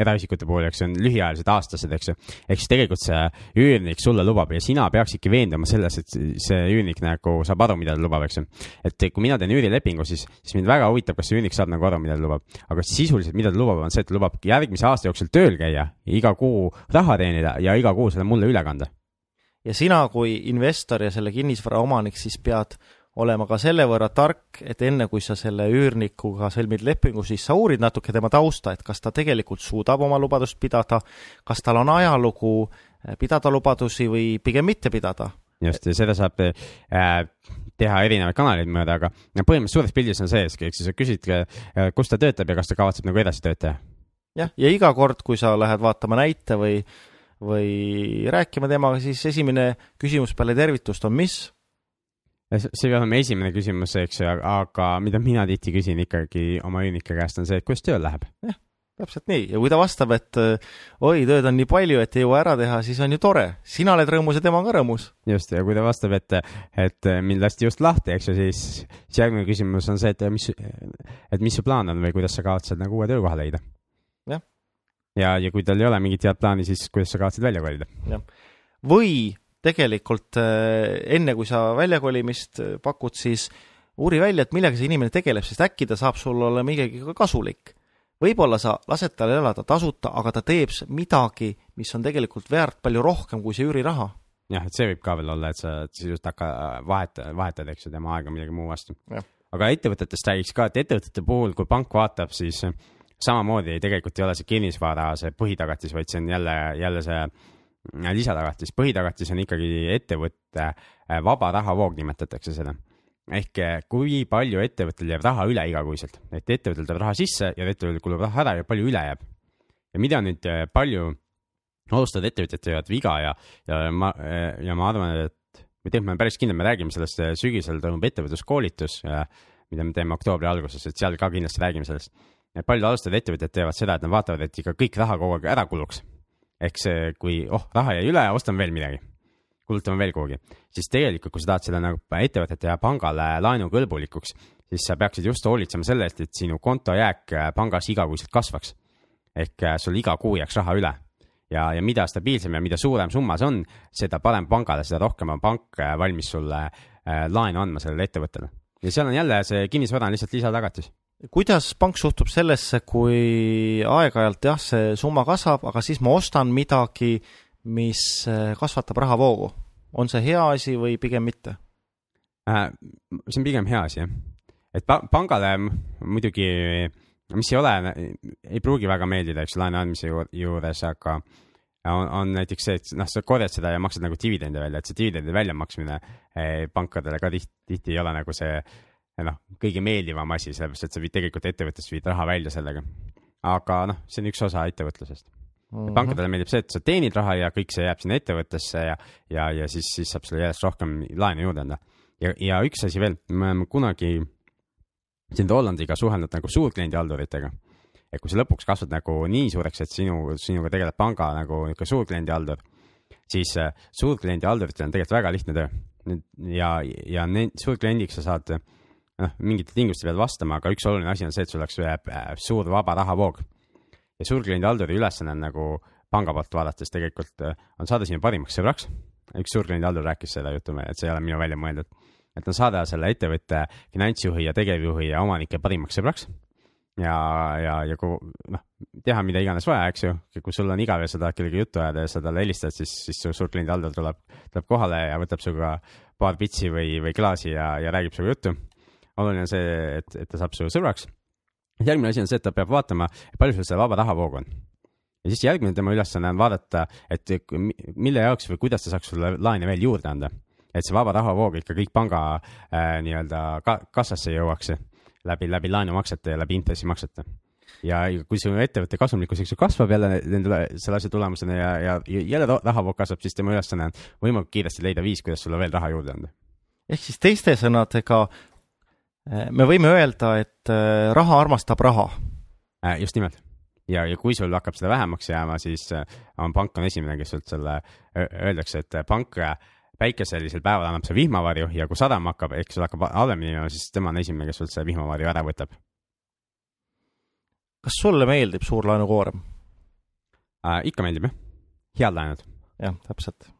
eraisikute puhul, eks ju, on lühiajalised, aastased, eks ju. ehk siis tegelikult see üürnik sulle lubab ja sina peaksidki veenduma selles, et see üürnik nagu saab aru, mida ta lubab, eks ju. et kui mina teen üürilepingu, siis, siis mind väga huvitab, kas see üürnik saab nagu aru, mida ta lubab. aga sisuliselt, mida ta lubab, on see, et ta lubab järgmise aasta jooksul tööl käia, iga kuu raha teenida ja iga kuu selle mulle üle kanda
ja sina kui investor ja selle kinnisvara omanik siis pead olema ka selle võrra tark, et enne kui sa selle üürnikuga sõlmid lepingu, siis sa uurid natuke tema tausta, et kas ta tegelikult suudab oma lubadust pidada, kas tal on ajalugu eh, pidada lubadusi või pigem mitte pidada.
just, ja seda saab äh, teha erinevaid kanaleid mööda, aga põhimõtteliselt suures pildis on sees, ehk siis sa küsid, äh, kus ta töötab ja kas ta kavatseb nagu edasi tööd teha.
jah, ja iga kord, kui sa lähed vaatama näite või või rääkima temaga, siis esimene küsimus peale tervitust on mis?
See peab olema esimene küsimus, eks ju, aga mida mina tihti küsin ikkagi oma üürnike käest, on see, et kuidas tööl läheb.
jah, täpselt nii ja kui ta vastab, et oi, tööd on nii palju, et ei jõua ära teha, siis on ju tore, sina oled rõõmus ja tema on ka rõõmus.
just, ja kui ta vastab, et, et mind lasti just lahti, eks ju, siis, siis järgmine küsimus on see, et mis, et mis su plaan on või kuidas sa kavatsed nagu uue töökoha leida.
jah.
ja, ja kui tal ei ole mingit head plaani, siis kuidas sa kavatsed välja kolida.
jah, või tegelikult äh, enne, kui sa väljakolimist äh, pakud, siis uuri välja, et millega see inimene tegeleb, sest äkki ta saab sulle olla millegi ka kasulik. võib-olla sa lased tal elada tasuta, aga ta teeb midagi, mis on tegelikult väärt palju rohkem kui see üüriraha.
jah, et see võib ka veel olla, et sa sisuliselt hakka vahet-, vahetad, eks ju, tema aega millegi muu vastu. aga ettevõtetest räägiks ka, et ettevõtete puhul, kui pank vaatab, siis samamoodi tegelikult ei ole see kinnisvara see põhitagatis, vaid see on jälle, jälle see lisatagatis, põhitagatis on ikkagi ettevõtte äh, vaba rahavoog, nimetatakse seda. ehk äh, kui palju ettevõttel jääb raha üle igakuiselt, et ettevõttel tuleb raha sisse ja ettevõttel kulub raha ära ja palju üle jääb. ja mida nüüd äh, palju alustavad ettevõtjad teevad viga ja, ja ma, ja ma arvan, et või tegelikult ma olen päris kindel, me räägime sellest sügisel toimub ettevõtluskoolitus, mida me teeme oktoobri alguses, et seal ka kindlasti räägime sellest. paljud alustavad ettevõtjad teevad seda, et nad vaatavad, et ikka kõik raha kogu aeg ära kuluks ehk see, kui oh, raha jäi üle, ostame veel midagi, kulutame veel kuhugi, siis tegelikult, kui sa tahad selle nagu ettevõtete ja pangale laenukõlbulikuks, siis sa peaksid just hoolitsema selle eest, et sinu kontojääk äh, pangas igakuiselt kasvaks. ehk äh, sul iga kuu jääks raha üle ja, ja mida stabiilsem ja mida suurem summa see on, seda parem pangale, seda rohkem on pank äh, valmis sulle laenu andma sellele ettevõttele. ja seal on jälle see kinnisvara on lihtsalt lisatagatis
kuidas pank suhtub sellesse, kui aeg-ajalt jah, see summa kasvab, aga siis ma ostan midagi, mis äh, kasvatab rahavoogu? on see hea asi või pigem mitte
äh,? see on pigem hea asi, jah. et pa-, pangale muidugi, mis ei ole, ei pruugi väga meeldida, eks laenu andmise juures, aga on, on näiteks see, et noh, sa korjad seda ja maksad nagu dividende välja, et see dividendi väljamaksmine eh, pankadele ka tihti, tihti ei ole nagu see eh, noh, kõige meeldivam asi, sellepärast et sa viid tegelikult ettevõttest viid raha välja sellega. aga noh, see on üks osa ettevõtlusest mm. -hmm. pankadele meeldib see, et sa teenid raha ja kõik see jääb sinna ettevõttesse ja, ja, ja siis, siis saab sulle järjest rohkem laenu juurde anda. ja, ja üks asi veel, me oleme kunagi siin Hollandiga suhelnud nagu suurkliendi halduritega. et kui sa lõpuks kasvad nagu nii suureks, et sinu, sinuga tegeleb panga nagu niisugune suurkliendi haldur, siis äh, suurkliendi halduritel on tegelikult väga lihtne töö. ja, ja suurkliendiks sa saad noh, mingite tingimuste pead vastama, aga üks oluline asi on see, et sul oleks äh, suur vaba rahavoog. ja suurkliendi halduri ülesanne on nagu panga poolt vaadates tegelikult äh, on saada sinu parimaks sõbraks. üks suurkliendi haldur rääkis seda juttu, et see ei ole minu välja mõeldud. et on saada selle ettevõtte finantsjuhi ja tegevjuhi ja omanike parimaks sõbraks. ja, ja, ja kui noh, teha mida iganes vaja, eks ju, kui sul on igav ja sa tahad kellegagi juttu ajada ja sa talle helistad, siis, siis su suurkliendi haldur tuleb, tuleb kohale ja võtab sinuga paar pitsi või, või klaasi ja, ja räägib sinuga juttu oluline on see, et, et ta saab su sõbraks. järgmine asi on see, et ta peab vaatama, palju sul seda vaba rahavoogu on. ja siis järgmine tema ülesanne on vaadata, et mille jaoks või kuidas ta saaks sulle laene veel juurde anda. et see vaba rahavoog ikka kõik panga äh, nii-öelda ka, kassasse jõuaks läbi, läbi laenumaksete ja läbi intressimaksete ja kui su ettevõtte kasumlikkus, eks ju, kasvab jälle nende, selle asja tulemusena ja, ja, ja jälle rahavoog kasvab, siis tema ülesanne on võimalikult kiiresti leida viis, kuidas sulle veel raha juurde anda.
ehk siis teiste sõnadega me võime öelda, et äh, raha armastab raha.
Äh, just nimelt. ja, ja kui sul hakkab seda vähemaks jääma, siis on pank on esimene, kes sult selle, öeldakse, et pank päikeselisel päeval annab see vihmavarju ja kui sadama hakkab, ehk sul hakkab halvemini minema, siis tema on esimene, kes sult selle vihmavarju ära võtab
kas sulle meeldib suur laenukoorem
äh,? ikka meeldib jah, head laenud.
jah, täpselt.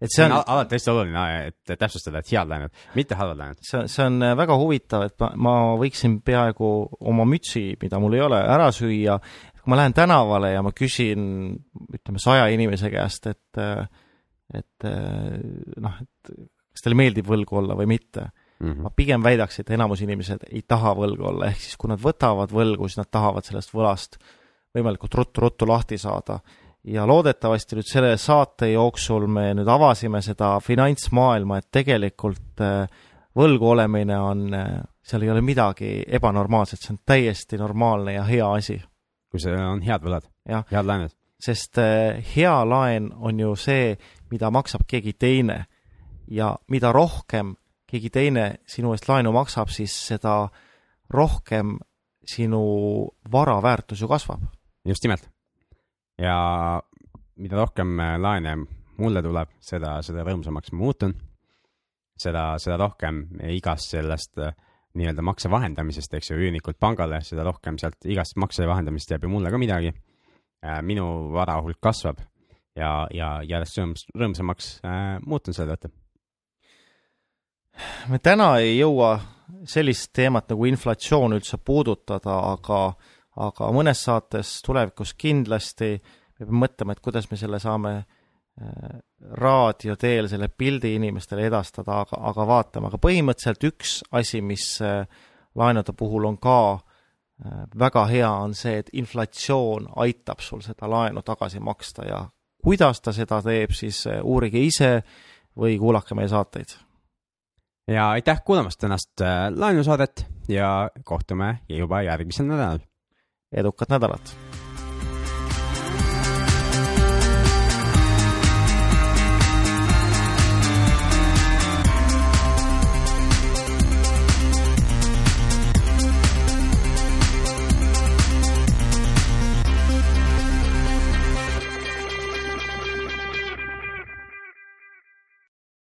Et see on, on alati hästi oluline, et täpsustada, et head laenud, mitte halvad laenud.
see, see on äh, väga huvitav, et ma, ma võiksin peaaegu oma mütsi, mida mul ei ole, ära süüa. kui ma lähen tänavale ja ma küsin, ütleme saja inimese käest, et, äh, et äh, noh, et kas teile meeldib võlgu olla või mitte mm. -hmm. ma pigem väidaks, et enamus inimesed ei taha võlgu olla, ehk siis kui nad võtavad võlgu, siis nad tahavad sellest võlast võimalikult ruttu-ruttu lahti saada. Ja loodetavasti nüüd selle saate jooksul me nüüd avasime seda finantsmaailma, et tegelikult äh, võlgu olemine on, äh, seal ei ole midagi ebanormaalset, see on täiesti normaalne ja hea asi.
kui see on head võlad, head laenud.
sest äh, hea laen on ju see, mida maksab keegi teine ja mida rohkem keegi teine sinu eest laenu maksab, siis seda rohkem sinu vara väärtus ju kasvab.
just nimelt. Ja mida rohkem laene mulle tuleb, seda, seda rõõmsamaks ma muutun. seda, seda rohkem igast sellest äh, nii-öelda makse vahendamisest, eks ju, üürnikult pangale, seda rohkem sealt igast makse vahendamist jääb ju mulle ka midagi. Äh, minu vara hulk kasvab ja, ja järjest rõõms, rõõmsamaks äh, muutun selle tõttu
me täna ei jõua sellist teemat nagu inflatsioon üldse puudutada, aga, aga mõnes saates tulevikus kindlasti me peame mõtlema, et kuidas me selle saame äh, raadio teel selle pildi inimestele edastada, aga, aga vaatame, aga põhimõtteliselt üks asi, mis äh, laenude puhul on ka äh, väga hea, on see, et inflatsioon aitab sul seda laenu tagasi maksta. Ja kuidas ta seda teeb, siis uurige ise või kuulake meie saateid.
Ja aitäh kuulamast tänast laenusaadet ja kohtume juba järgmisel nädalal.
Edukat nädalat